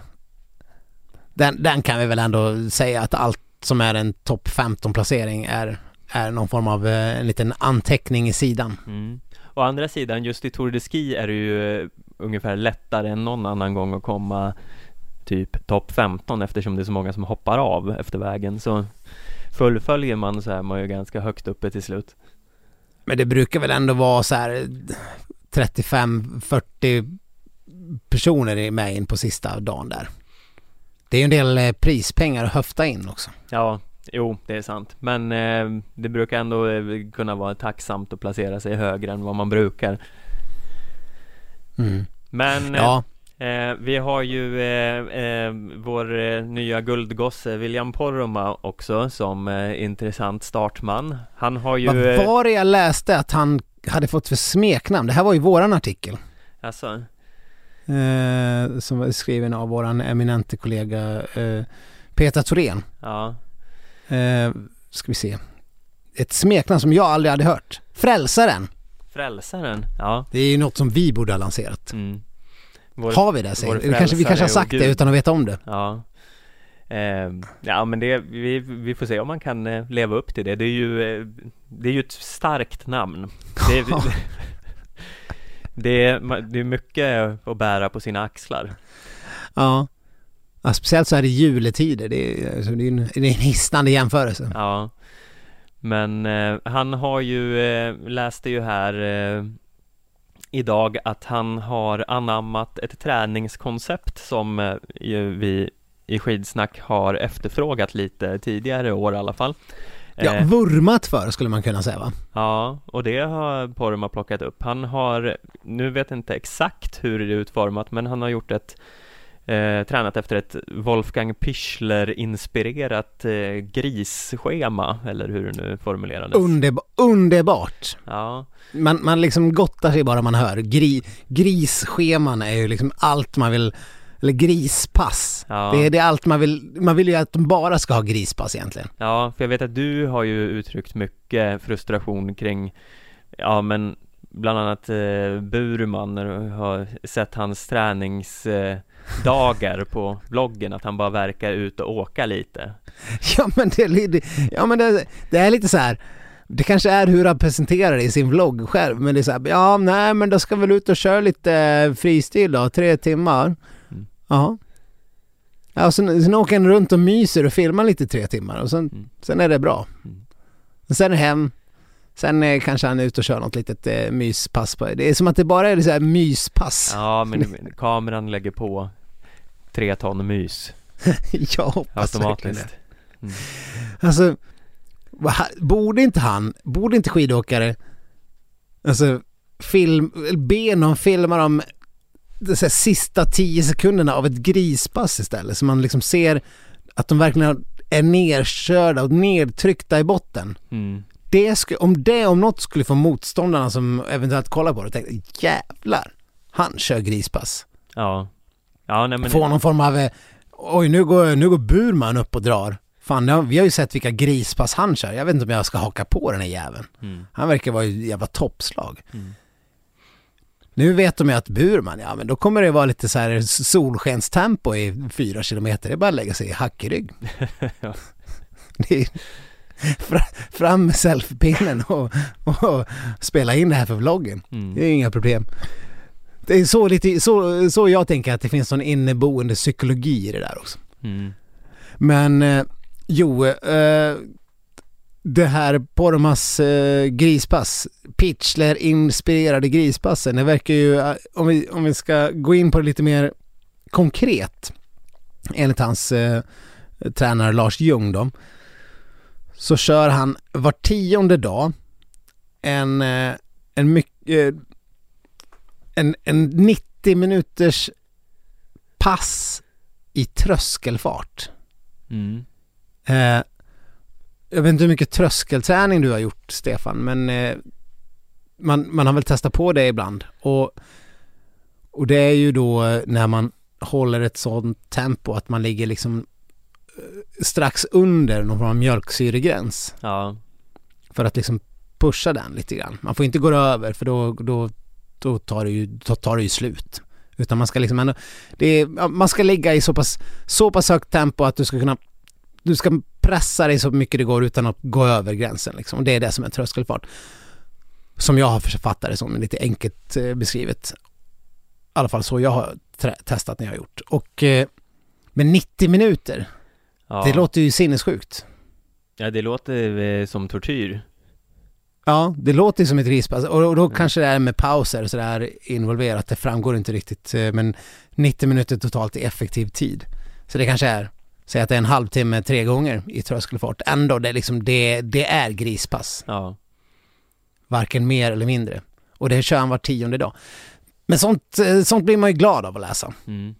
Den, den kan vi väl ändå säga att allt som är en topp 15-placering är, är någon form av eh, en liten anteckning i sidan. Mm. Å andra sidan, just i Tour de Ski är det ju eh, ungefär lättare än någon annan gång att komma typ topp 15 eftersom det är så många som hoppar av efter vägen. Så fullföljer man så är man ju ganska högt uppe till slut. Men det brukar väl ändå vara så här 35-40 personer med in på sista dagen där. Det är ju en del eh, prispengar att höfta in också. Ja, jo, det är sant. Men eh, det brukar ändå eh, kunna vara tacksamt att placera sig högre än vad man brukar. Mm. Men eh, Ja, Eh, vi har ju eh, eh, vår nya guldgosse William Poromaa också som intressant startman. Han har ju... vad var det jag läste att han hade fått för smeknamn? Det här var ju våran artikel. Alltså, som var skriven av våran eminente kollega Peter Thorén. ja, Eh, ska vi se. Ett smeknamn som jag aldrig hade hört. Frälsaren. Frälsaren. Ja. Det är ju något som vi borde ha lanserat. Mm. Vår, Har vi det? Säger. vi? Kanske, vi kanske har sagt det utan att veta om det. Ja. Eh, ja men det, vi, vi får se om man kan eh, leva upp till det. Det är ju, eh, det är ju ett starkt namn. Det är, det, är, det är mycket att bära på sina axlar. Ja. Ja speciellt så här i juletider. Det är, alltså, det är, en, det är en hisnande jämförelse. Ja, men eh, han har ju, eh, läste ju här eh, idag att han har anammat ett träningskoncept som eh, ju vi i skidsnack har efterfrågat lite tidigare år i alla fall. Ja, Eh, vurmat för skulle man kunna säga va? ja, och det har Poromaa plockat upp. Han har, nu vet jag inte exakt hur det är utformat, men han har gjort ett eh, tränat efter ett Wolfgang Pichler-inspirerat eh, grisschema, eller hur det nu formulerades. Underba- underbart! Ja, Man, man liksom gottar sig bara man hör. Gri, grisscheman är ju liksom allt man vill, eller grispass. Ja. Det, är, det är allt man vill, man vill ju att de bara ska ha grispass egentligen. ja, för jag vet att du har ju uttryckt mycket frustration kring, ja men bland annat eh, Burman när du har sett hans träningsdagar eh, dagar på bloggen, att han bara verkar ut och åka lite. Ja men det, är lite- ja, men det, det är lite så här. Det kanske är hur han presenterar det i sin vlogg själv, men det är så här, ja nej men då ska väl ut och köra lite eh, fristil då, tre timmar. Mm. Ja. Ja, och sen, sen åker han runt och myser och filmar lite tre timmar och sen, Mm. sen är det bra. Mm. Sen hem, sen eh, kanske han är ute och kör något litet eh, myspass på Det är som att det bara är så här myspass. Ja, men kameran lägger på tre ton mys Jag hoppas verkligen det. Mm. Alltså, borde inte han, borde inte skidåkare, alltså film, be någon filma de de här sista tio sekunderna av ett grispass istället så man liksom ser att de verkligen är nerkörda och nedtryckta i botten. Mm. Det sku, om det om något skulle få motståndarna som eventuellt kollar på det tänka jävlar, han kör grispass. Ja. Ja, nej men... Få någon form av, eh, oj nu går, nu går Burman upp och drar. Fan, vi har ju sett vilka grispass han kör. Jag vet inte om jag ska haka på den här jäveln. Mm. Han verkar vara ett jävla toppslag. Mm. Nu vet de ju att Burman, ja men då kommer det vara lite så här solskenstempo i fyra kilometer. Det är bara att lägga sig i hackrygg. Ja. Det är, fram med selfiepinnen och, och spela in det här för vloggen. Mm. Det är inga problem. Det är så, lite, så, så jag tänker att det finns någon inneboende psykologi i det där också. Mm. Men eh, jo, eh, det här Poromas eh, grispass, Pitchler-inspirerade grispassen, det verkar ju, om vi, om vi ska gå in på det lite mer konkret, enligt hans eh, tränare Lars Ljung då, så kör han var tionde dag en, eh, en, mycket, eh, en, en 90 minuters pass i tröskelfart. Mm. Eh, jag vet inte hur mycket tröskelträning du har gjort Stefan, men eh, man, man har väl testat på det ibland. Och, och det är ju då eh, när man håller ett sådant tempo att man ligger liksom strax under någon form av mjölksyregräns Ja. för att liksom pusha den lite grann. Man får inte gå över för då, då, då, tar, det ju, då tar det ju slut. Utan man ska liksom ändå, det är, man ska ligga i så pass, så pass högt tempo att du ska kunna, du ska pressa dig så mycket det går utan att gå över gränsen liksom. Och det är det som är tröskelfart. Som jag har författat det som, lite enkelt eh, beskrivet. I alla fall så jag har testat när jag har gjort. Och eh, med 90 minuter, ja. det låter ju sinnessjukt. Ja, det låter eh, som tortyr. Ja, det låter ju som ett rispass och och då Mm. kanske det är med pauser så där involverat, det framgår inte riktigt eh, men 90 minuter totalt i effektiv tid. Så det kanske är, säg att det är en halvtimme tre gånger i tröskelfart. Ändå, det är liksom, det, det är grispass. Ja. Varken mer eller mindre. Och det kör han var tionde dag. Men sånt, eh, sånt blir man ju glad av att läsa. Mm.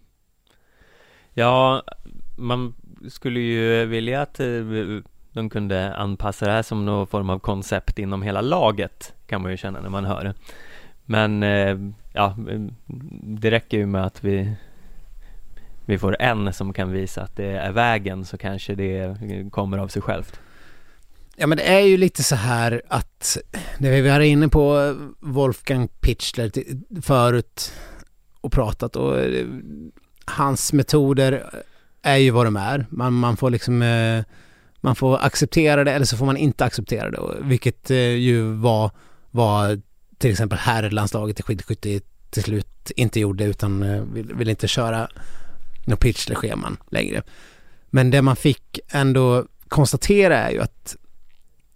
Ja, man skulle ju vilja att eh, de kunde anpassa det här som någon form av koncept inom hela laget, kan man ju känna när man hör det. Men eh, ja, det räcker ju med att vi vi får en som kan visa att det är vägen så kanske det kommer av sig självt. Ja men det är ju lite så här att, det vi var inne på Wolfgang Pichler, förut och pratat och eh, hans metoder är ju vad de är. Man, man får liksom, eh, man får acceptera det eller så får man inte acceptera det. Vilket eh, ju var, var till exempel herrlandslaget i skidskytte till slut inte gjorde utan eh, ville vill inte köra några Pitchler-scheman längre. Men det man fick ändå konstatera är ju att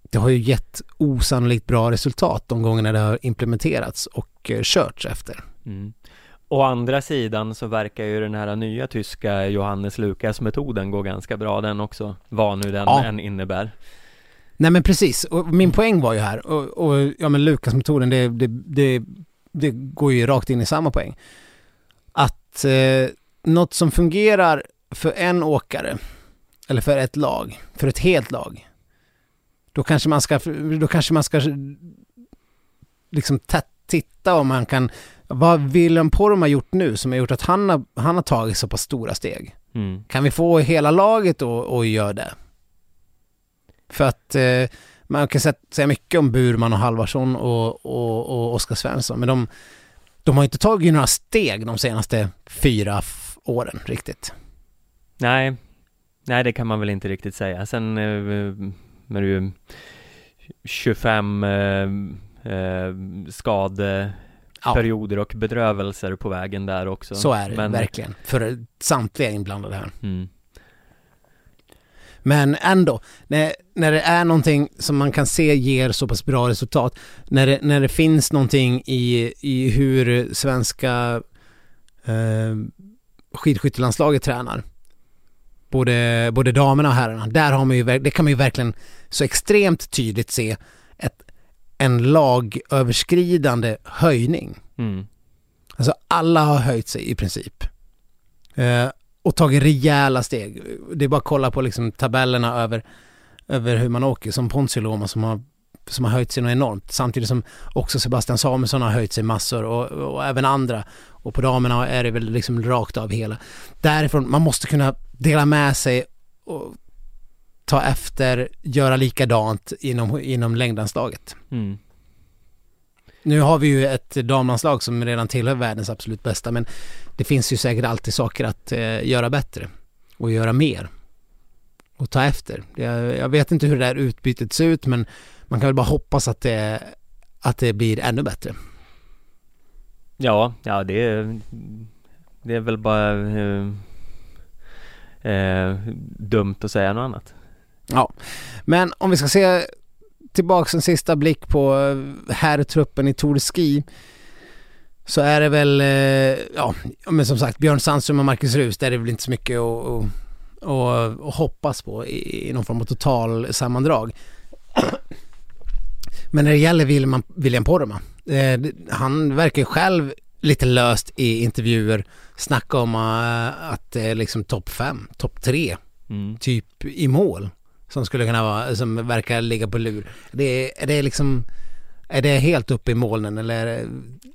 det har ju gett osannolikt bra resultat de gångerna det har implementerats och eh, körts efter. Mm. Å andra sidan så verkar ju den här nya tyska Johannes Lukas-metoden gå ganska bra den också, vad nu den Ja. än innebär. Nej men precis, och min poäng var ju här, och, och ja men Lukas-metoden det, det, det, det går ju rakt in i samma poäng. Att eh, något som fungerar för en åkare, eller för ett lag, för ett helt lag, då kanske man ska, då kanske man ska liksom titta om man kan, vad William Porum har gjort nu som har gjort att han har, han har tagit så pass stora steg. Mm. Kan vi få hela laget att göra det? För att eh, man kan sä- säga mycket om Burman och Halvarsson och, och, och Oskar Svensson, men de, de har inte tagit några steg de senaste fyra åren riktigt. Nej, nej det kan man väl inte riktigt säga. Sen eh, är det ju 25 eh, eh, skadeperioder och bedrövelser på vägen där också. Så är det Men- verkligen, för samtliga inblandade här. Mm. Men ändå, när, när det är någonting som man kan se ger så pass bra resultat, när det, när det finns någonting i, i hur svenska eh, skidskyttelandslaget tränar, både, både damerna och herrarna, där har man ju, det kan man ju verkligen så extremt tydligt se ett, en lagöverskridande höjning. Mm. Alltså alla har höjt sig i princip. Eh, och tagit rejäla steg. Det är bara att kolla på liksom tabellerna över, över hur man åker, som Ponsi Loma som har, som har höjt sig något enormt. Samtidigt som också Sebastian Samuelsson har höjt sig massor och, och även andra. Och på damerna är det väl liksom rakt av hela. Därifrån, man måste kunna dela med sig och ta efter, göra likadant inom, inom längdanslaget. Mm. Nu har vi ju ett damlandslag som redan tillhör världens absolut bästa men det finns ju säkert alltid saker att eh, göra bättre och göra mer och ta efter. Jag, jag, vet inte hur det där utbytet ser ut men man kan väl bara hoppas att det, att det blir ännu bättre. Ja, ja det är, det är väl bara eh, eh, dumt att säga något annat. Ja, men om vi ska se tillbaks en sista blick på herrtruppen i Tour de Ski så är det väl, eh, ja men som sagt Björn Sandström och Marcus Rus, där är det väl inte så mycket att, att, att, hoppas på i, i någon form av total sammandrag. Men när det gäller William, William Poromaa, eh, han verkar ju själv lite löst i intervjuer snacka om uh, att det är liksom topp fem, topp tre, mm. typ i mål som skulle kunna vara, som verkar ligga på lur. Det är, det liksom, är det helt uppe i molnen eller är,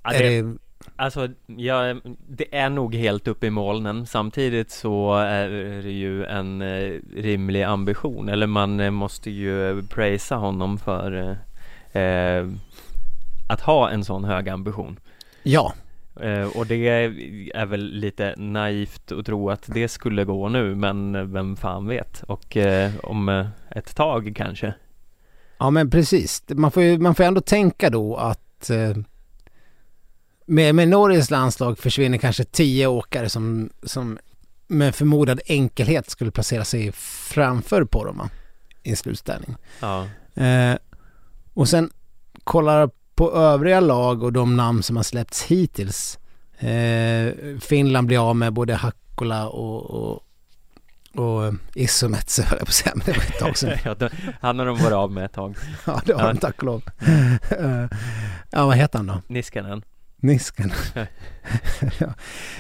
ja, det, är det Alltså, ja, det är nog helt uppe i molnen. Samtidigt så är det ju en eh, rimlig ambition Eller man eh, måste ju prisa honom för eh, att ha en sån hög ambition. Ja. Eh, och det är väl lite naivt att tro att det skulle gå nu men vem fan vet och eh, om eh, ett tag kanske. Ja men precis, man får ju man får ändå tänka då att med, med Norges landslag försvinner kanske tio åkare som, som med förmodad enkelhet skulle placera sig framför Poromaa i en slutställning. Ja. Eh, och sen kollar på övriga lag och de namn som har släppts hittills. Eh, Finland blir av med både Hakkola och, och, och Isometse höll jag på att säga, men det var ett tag sedan. ja, han har de varit av med ett tag. ja, det har de tack och lov. ja, vad heter han då? Niskanen. Niskanen. ja.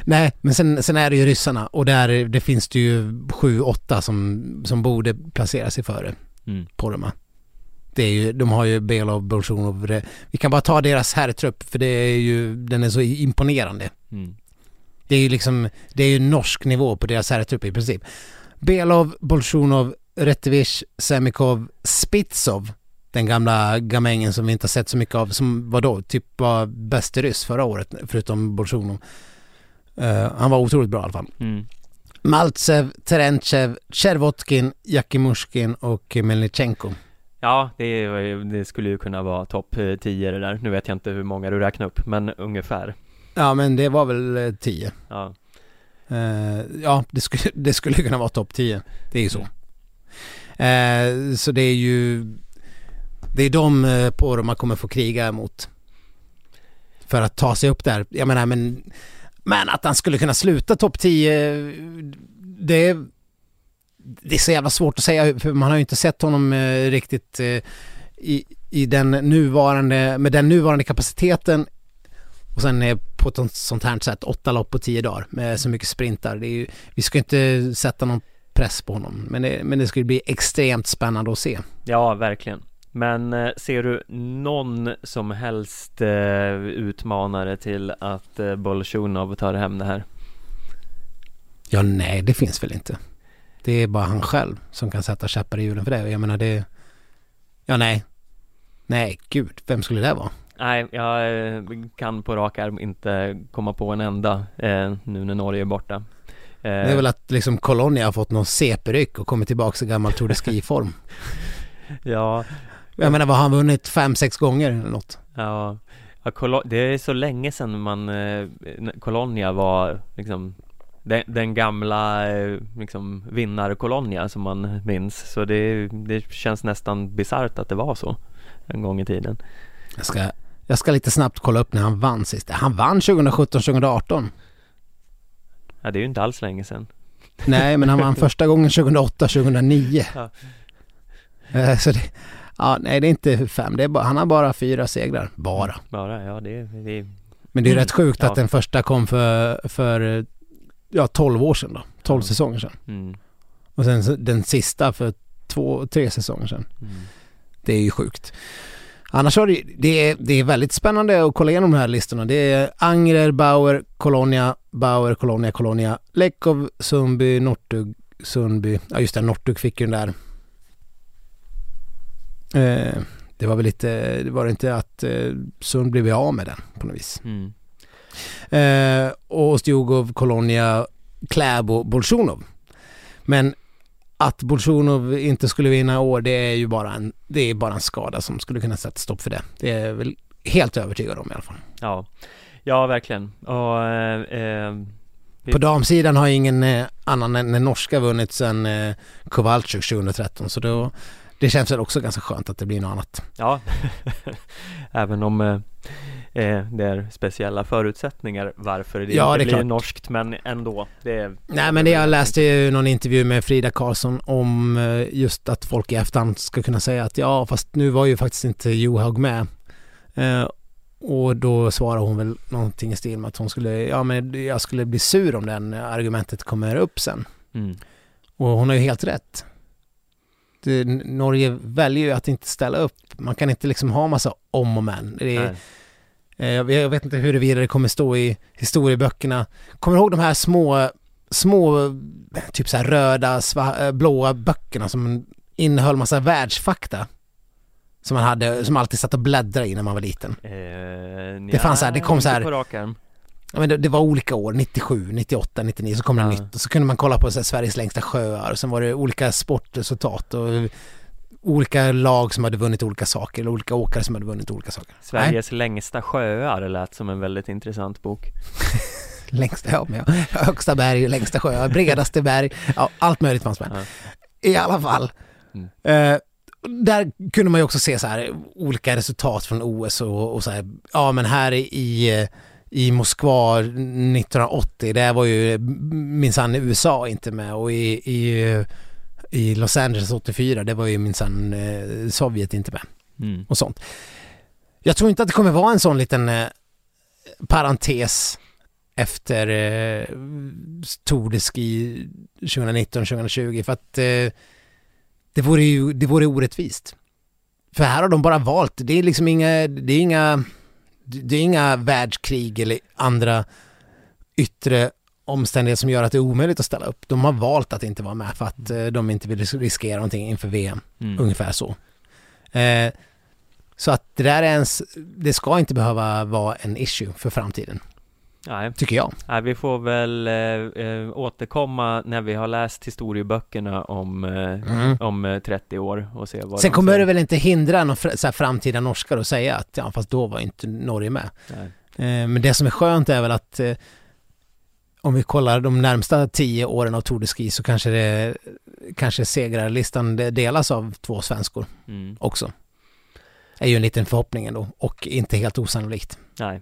Nej, men sen, sen är det ju ryssarna och där det finns det ju sju, åtta som, som borde placera sig före mm. Poromaa det är ju, de har ju Belov, Bolsjunov. Vi kan bara ta deras herrtrupp för det är ju, den är så imponerande. Mm. Det är ju liksom, det är ju norsk nivå på deras herrtrupp i princip. Belov, Bolsjunov, Retevich, Semikov, Spitsov. Den gamla gamängen som vi inte har sett så mycket av, som var då typ var bäst i ryss förra året, förutom Bolsjunov. Uh, han var otroligt bra i alla fall. Mm. Maltsev, Terentjev, Chervotkin, Jakimushkin och Melnichenko. Ja, det, det, skulle ju kunna vara topp 10 eh, det där. Nu vet jag inte hur många du räknar upp, men ungefär. Ja, men det var väl 10. Eh, ja. Uh, ja, det skulle, det skulle kunna vara topp 10. Det är ju så. Uh, så det är ju det är de på dem man kommer få kriga emot. För att ta sig upp där. Jag menar, men, men att han skulle kunna sluta topp 10, det det är så jävla svårt att säga för man har ju inte sett honom eh, riktigt eh, i, i den nuvarande, med den nuvarande kapaciteten och sen på ett sånt här sätt, åtta lopp på tio dagar med så mycket sprintar. Det är ju, vi ska inte sätta någon press på honom, men det, men det skulle bli extremt spännande att se. Ja, verkligen. Men eh, ser du någon som helst utmanare till att eh, Bolsjunov tar hem det här? Ja, nej, det finns väl inte. Det är bara han själv som kan sätta käppar i hjulen för det. Jag menar det... Ja, nej. Nej, gud. Vem skulle det vara? Nej, jag eh, kan på rak arm inte komma på en enda eh, nu när Norge är borta. Eh, det är väl att liksom Colonia har fått någon CP-ryck och kommit tillbaka i gammal Tour de Ski-form. ja. Jag menar, vad har han vunnit? Fem, sex gånger eller något? Ja, ja det är så länge sedan man, eh, Colonia var liksom den, den gamla eh, liksom, vinnarkolonia som man minns så det, det känns nästan bisarrt att det var så en gång i tiden. Jag ska, jag ska lite snabbt kolla upp när han vann sist. Han vann 2017, 2018. Ja, det är ju inte alls länge sedan. Nej, men han vann första gången 2008, 2009. Ja. Eh, så det, ja, nej det är inte fem, det är bara, han har bara fyra segrar. Bara. Bara, ja det, det Men det är rätt sjukt ja. att den första kom för, för ja, 12 år sedan då. 12 Ja. säsonger sedan. Mm. Och sen den sista för två, tre säsonger sedan. Mm. Det är ju sjukt. Annars har det, det, är, det är väldigt spännande att kolla igenom de här listorna. Det är Angrer, Bauer, Colonia, Bauer, Colonia, Colonia, Lekov, Sundby, Nortug, Sundby. Ja just det, Nortug fick ju den där. Eh, det var väl lite, det var det inte att eh, Sund blev av med den på något vis. Mm. Eh, och Stjugov, Colonia, Kläbo, Bolsjunov. Men att Bolsjunov inte skulle vinna i år, det är ju bara en, det är bara en skada som skulle kunna sätta stopp för det. Det är väl helt övertygad om i alla fall. Ja, ja verkligen. Och, eh, eh, vi- På damsidan har ingen eh, annan än den norska vunnit sedan eh, Kowalczyk 2013, så då, det känns väl också ganska skönt att det blir något annat. Ja, även om eh, det är speciella förutsättningar varför det Ja, inte det är blir klart. norskt, men ändå. Det är, Nej men det, jag läste ju någon intervju med Frida Karlsson om eh, just att folk i efterhand ska kunna säga att ja fast nu var ju faktiskt inte Johaug med. Eh, och då svarar hon väl någonting i stil med att hon skulle, ja men jag skulle bli sur om den argumentet kommer upp sen. Mm. Och hon har ju helt rätt. Det, Norge väljer ju att inte ställa upp. Man kan inte liksom ha massa om och men. Det är, Nej. Eh, Jag vet inte huruvida det kommer stå i historieböckerna. Kommer du ihåg de här små, små, typ så röda, sva- eh, blåa böckerna som innehöll massa världsfakta? Som man hade, som alltid satt och bläddrade i när man var liten. Eh, Det fanns så här, det kom så här-. Ja, men det, det var olika år, 97, 98, 99, så kom det Ja. nytt. Och så kunde man kolla på så här, Sveriges längsta sjöar och sen var det olika sportresultat och olika lag som hade vunnit olika saker, eller olika åkare som hade vunnit olika saker. Sveriges längsta sjöar lät som en väldigt intressant bok. Längsta, ja, men ja, högsta berg, längsta sjö, bredaste berg, ja, allt möjligt fanns med. Ja. I alla fall. Mm. Eh, där kunde man ju också se så här olika resultat från OS och, och så här, ja men här i, i Moskva 1980, där var ju minsann USA inte med och i, i, i Los Angeles 84, det var ju minsann eh, Sovjet inte med Mm. och sånt. Jag tror inte att det kommer vara en sån liten eh, parentes efter eh, Tour de Ski 2019-2020 för att eh, det vore ju det vore orättvist. För här har de bara valt, det är liksom inga, det är inga, det är inga världskrig eller andra yttre omständigheter som gör att det är omöjligt att ställa upp. De har valt att inte vara med för att eh, de inte vill riskera någonting inför VM. Mm. Ungefär så. Eh, så att det där är ens, det ska inte behöva vara en issue för framtiden, Nej. tycker jag. Nej, vi får väl eh, eh, återkomma när vi har läst historieböckerna om, eh, Mm. om eh, 30 år och se vad Sen de kommer det väl inte hindra någon fr- så här framtida norskar att säga att ja, fast då var inte Norge med. Eh, men det som är skönt är väl att om vi kollar de närmsta tio åren av Tour de Ski så kanske det kanske segrarlistan delas av två svenskor Mm. också. är ju en liten förhoppning ändå och inte helt osannolikt. Nej.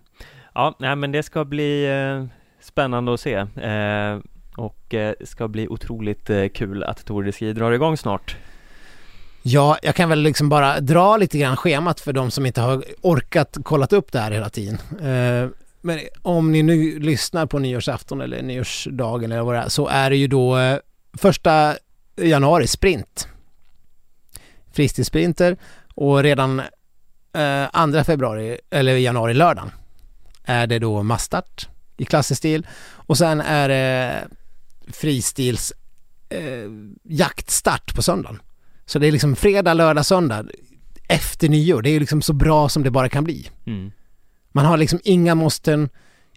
Ja, nej, men det ska bli eh, spännande att se. Eh, och eh, ska bli otroligt eh, kul att Tour de Ski drar igång snart. Ja, jag kan väl liksom bara dra lite grann schemat för de som inte har orkat kollat upp det här hela tiden. Men om ni nu lyssnar på nyårsafton eller nyårsdagen eller vad det är så är det ju då eh, första januari sprint. Fristilssprinter och redan eh, andra februari eller januari lördagen är det då massstart i klassisk stil och sen är det fristils eh, jaktstart på söndagen. Så det är liksom fredag, lördag, söndag efter nyår. Det är liksom så bra som det bara kan bli. Mm. Man har liksom inga måsten,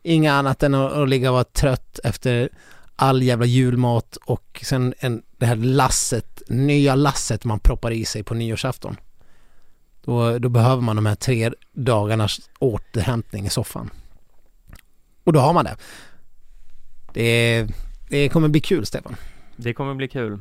inga annat än att, att ligga och vara trött efter all jävla julmat och sen en, det här lasset, nya lasset man proppar i sig på nyårsafton. Då, då behöver man de här tre dagarnas återhämtning i soffan. Och då har man det. Det, det kommer bli kul Stefan. Det kommer bli kul.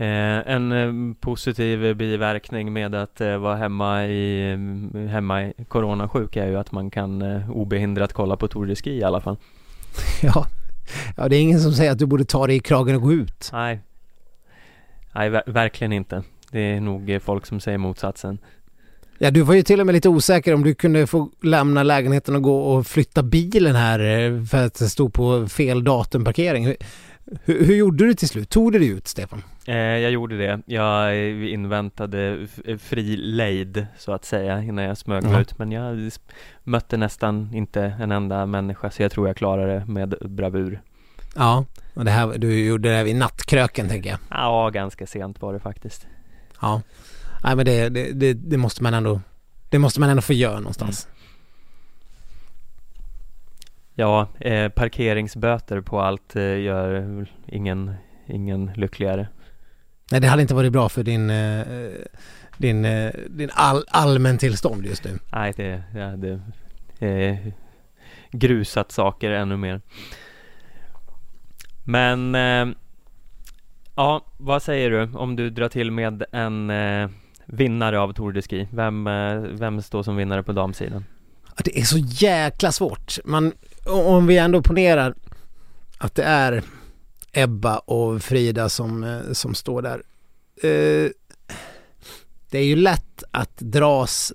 Eh, en eh, positiv biverkning med att eh, vara hemma i, mm, hemma i coronasjuk är ju att man kan eh, obehindrat kolla på Tour de Ski i alla fall. Ja. ja, det är ingen som säger att du borde ta dig i kragen och gå ut. Nej, Nej ver- verkligen inte. Det är nog eh, folk som säger motsatsen. Ja, du var ju till och med lite osäker om du kunde få lämna lägenheten och gå och flytta bilen här för att det stod på fel datumparkering. Hur- Hur, gjorde du till slut? Tog du dig ut, Stefan? Eh, jag gjorde det. Jag eh, inväntade f- fri lejd så att säga innan jag smög Ja. ut. Men jag mötte nästan inte en enda människa så jag tror jag klarade det med bravur. Ja, och det här, du gjorde det här vid nattkröken tänker jag. Ja, ganska sent var det faktiskt. Ja. Nej men det, det, det, det måste man ändå, det måste man ändå få göra någonstans. Ja, eh, parkeringsböter på allt eh, gör ingen, ingen lyckligare. Nej det hade inte varit bra för din, eh, din, eh, din all, allmäntillstånd just nu. Nej, det, det hade eh, grusat saker ännu mer. Men eh, ja, vad säger du om du drar till med en vinnare av Tour de Ski? Vem, vem står som vinnare på damsidan? Ja, Det är så jäkla svårt. Man, om vi ändå ponerar att det är Ebba och Frida som, eh, som står där. Eh, Det är ju lätt att dras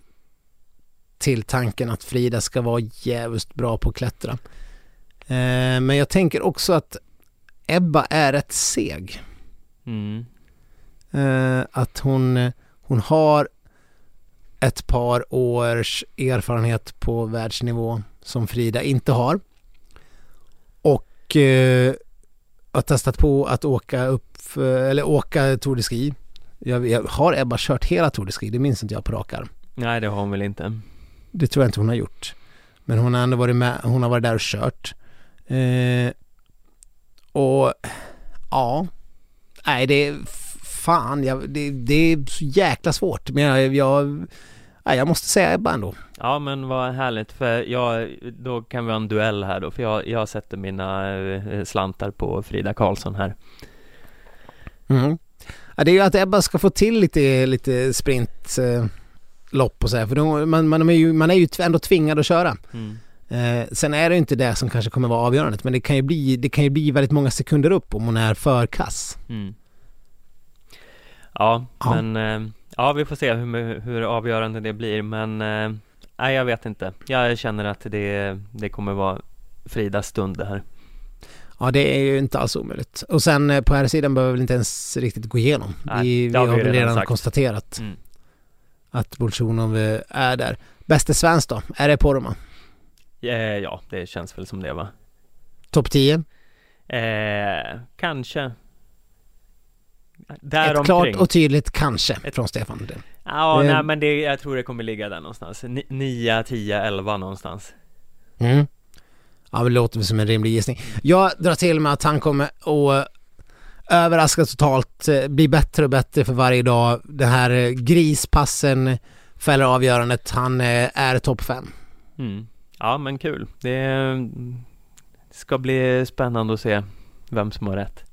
till tanken att Frida ska vara jävligt bra på att klättra. Eh, Men jag tänker också att Ebba är rätt seg. Mm. Eh, Att hon, hon har ett par års erfarenhet på världsnivå som Frida inte har. Och eh, har testat på att åka upp, eller åka Tour de Ski. Jag, jag, har Ebba kört hela Tour de Ski? Det minns inte jag på rak arm. Nej, det har hon väl inte. Det tror jag inte hon har gjort. Men hon har ändå varit med, hon har varit där och kört. Eh, och ja, nej det är fan, jag, det, det är så jäkla svårt. Men jag, jag, nej, jag måste säga Ebba ändå. Ja, men vad härligt, för jag, då kan vi ha en duell här då, för jag, jag sätter mina eh, slantar på Frida Karlsson här. Mm. Ja, det är ju att Ebba ska få till lite, lite sprint eh, och så här, för då, man, man, är ju, man är ju ändå tvingad att köra. Mm. Eh, sen är det ju inte det som kanske kommer vara avgörandet, men det kan ju bli, det kan ju bli väldigt många sekunder upp om hon är för kass. Mm. Ja, Ja. men eh, ja, vi får se hur, hur avgörande det blir, men eh, nej, jag vet inte. Jag känner att det, det kommer vara Fridas stund det här. Ja, det är ju inte alls omöjligt. Och sen eh, på här sidan behöver vi inte ens riktigt gå igenom. Nej, vi vi har väl redan redan konstaterat Mm. att Bolsjunov eh, är där. Bäste svensk då? Är det Poromaa? Ja, det känns väl som det va? Topp 10? Eh, kanske. Ett Däromkring. klart och tydligt kanske Ett- från Stefan. Ja, Eh. nej men det, jag tror det kommer ligga där någonstans. 9, 10, 11 någonstans. Mm. Ja, det låter som en rimlig gissning. Jag drar till med att han kommer att överraska totalt, eh, bli bättre och bättre för varje dag. Den här eh, grispassen fäller avgörandet. Han eh, är topp 5. Mm. Ja, men kul. Det ska bli spännande att se vem som har rätt.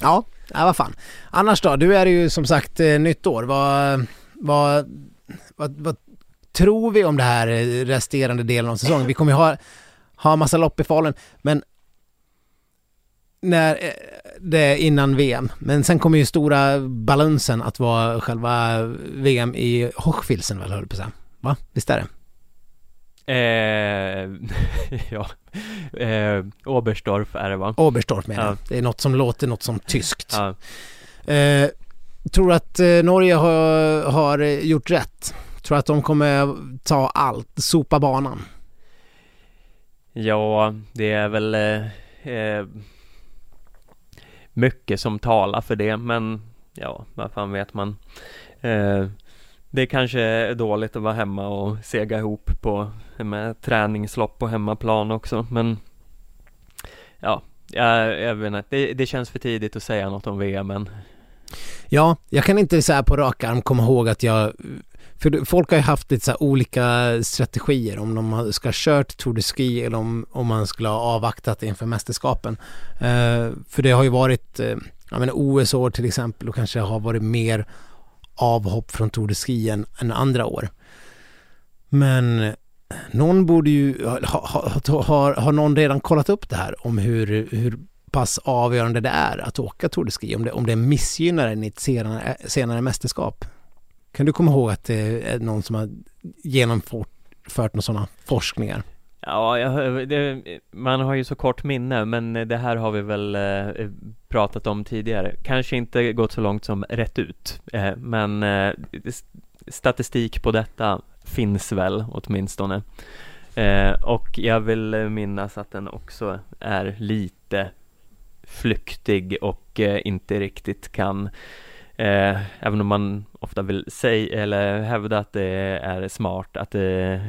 Ja, ja vad fan. Annars då? Du är det ju som sagt eh, nytt år. Vad, vad, vad, vad tror vi om det här eh, resterande delen av säsongen? Vi kommer ju ha, ha massa lopp i Falun, men när eh, det är innan VM. Men sen kommer ju stora balansen att vara själva VM i Hochfilzen väl, höll jag på att säga. Va? Visst är det? Eh, ja, eh, Oberstdorf är det va? Oberstdorf menar jag. Ja. Det är något som låter något som tyskt. Ja. Eh, tror att eh, Norge har, har eh, gjort rätt? Tror att de kommer ta allt, sopa banan? Ja, det är väl eh, eh, mycket som talar för det, men ja, vad fan vet man. Det kanske är dåligt att vara hemma och sega ihop på med träningslopp på hemmaplan också, men ja, jag, jag vet inte, det, det känns för tidigt att säga något om VM men Ja, jag kan inte så på rak arm komma ihåg att jag... För folk har ju haft lite så här olika strategier om de ska ha kört Tour de Ski eller om, om man skulle ha avvaktat inför mästerskapen. Eh, för det har ju varit, eh, jag menar OS-år till exempel och kanske har varit mer avhopp från Tour de Ski än, än andra år. Men någon borde ju, ha, ha, ha, har, någon redan kollat upp det här om hur, hur pass avgörande det är att åka Tour de Ski, om det, om det missgynnar en i ett senare, senare mästerskap. Kan du komma ihåg att det är någon som har genomfört några sådana forskningar? Ja, jag, det, man har ju så kort minne, men det här har vi väl eh, pratat om tidigare. Kanske inte gått så långt som rätt ut, eh, men eh, statistik på detta finns väl åtminstone. Eh, och jag vill minnas att den också är lite flyktig och eh, inte riktigt kan Eh, även om man ofta vill säga eller hävda att det är smart att eh,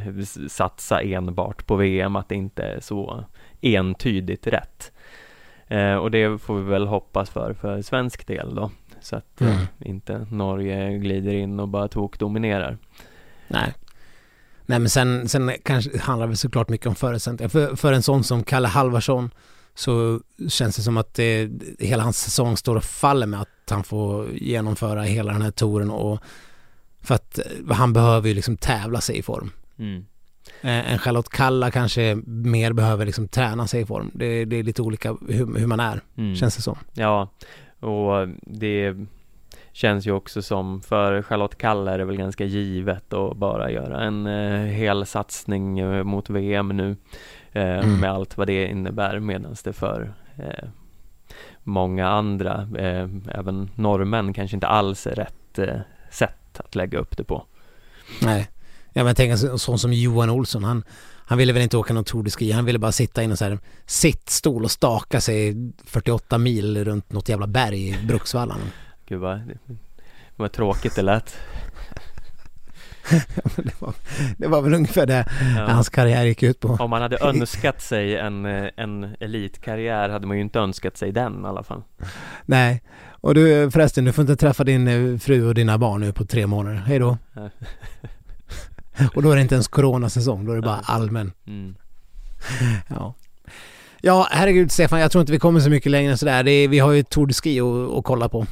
satsa enbart på VM, att det inte är så entydigt rätt. Eh, och det får vi väl hoppas för, för svensk del då. Så att eh, mm. inte Norge glider in och bara tokdominerar. Nej. Nej men sen, sen kanske handlar det såklart mycket om förutsättningar. För, för en sån som Kalle Halvarsson så känns det som att det, hela hans säsong står och faller med att han får genomföra hela den här touren och för att han behöver ju liksom tävla sig i form. Mm. Eh, en Charlotte Kalla kanske mer behöver liksom träna sig i form. Det, det är lite olika hur, hur man är, mm. känns det som. Ja, och det känns ju också som för Charlotte Kalla är det väl ganska givet att bara göra en eh, hel satsning eh, mot VM nu eh, mm. med allt vad det innebär medan det för eh, många andra, eh, även norrmän, kanske inte alls är rätt eh, sätt att lägga upp det på. Nej, ja, men tänk en sån som Johan Olsson, han, han ville väl inte åka någon Tour de Ski, han ville bara sitta i en så här sittstol och staka sig 48 mil runt något jävla berg i Bruksvallarna. Gud vad, vad tråkigt det lät. det, var, det var väl ungefär det ja. hans karriär gick ut på. Om man hade önskat sig en, en elitkarriär hade man ju inte önskat sig den i alla fall. Nej, och du förresten, du får inte träffa din eh, fru och dina barn nu på tre månader. Hej då. och då är det inte ens coronasäsong, då är det bara allmän. Mm. Ja. Ja, herregud Stefan, jag tror inte vi kommer så mycket längre sådär. Det är, vi har ju Tour de Ski att, att kolla på.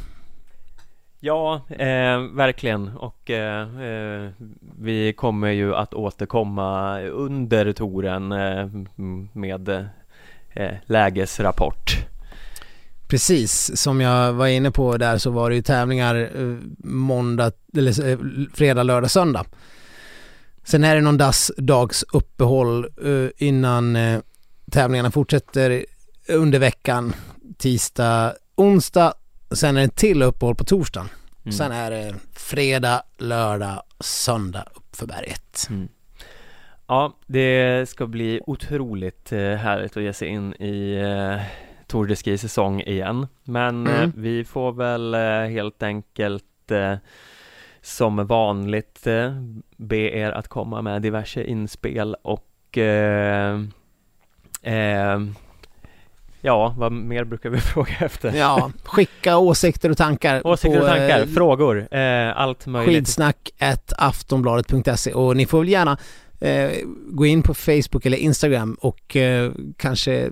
Ja, eh, verkligen och eh, eh, vi kommer ju att återkomma under touren eh, med eh, lägesrapport. Precis, som jag var inne på där så var det ju tävlingar eh, måndag, eller eh, fredag, lördag, söndag. Sen är det någon dags uppehåll eh, innan tävlingarna fortsätter under veckan, tisdag, onsdag Sen är det en till uppehåll på torsdagen. Mm. Sen är det fredag, lördag, söndag upp för berget. Mm. Ja, det ska bli otroligt eh, härligt att ge sig in i eh, Tour de Ski säsong igen. Men eh, mm. vi får väl helt enkelt som vanligt be er att komma med diverse inspel och eh, eh, Ja, vad mer brukar vi fråga efter? Ja, skicka åsikter och tankar. Åsikter på, och tankar, eh, frågor, eh, allt möjligt. Skidsnack aftonbladet.se och ni får väl gärna eh, gå in på Facebook eller Instagram och eh, kanske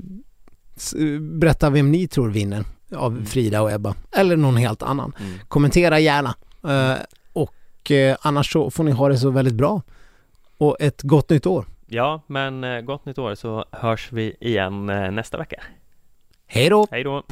berätta vem ni tror vinner av mm. Frida och Ebba eller någon helt annan. Mm. Kommentera gärna eh, och eh, annars så får ni ha det så väldigt bra och ett gott nytt år. Ja, men gott nytt år så hörs vi igen nästa vecka. Hej då! Hej då!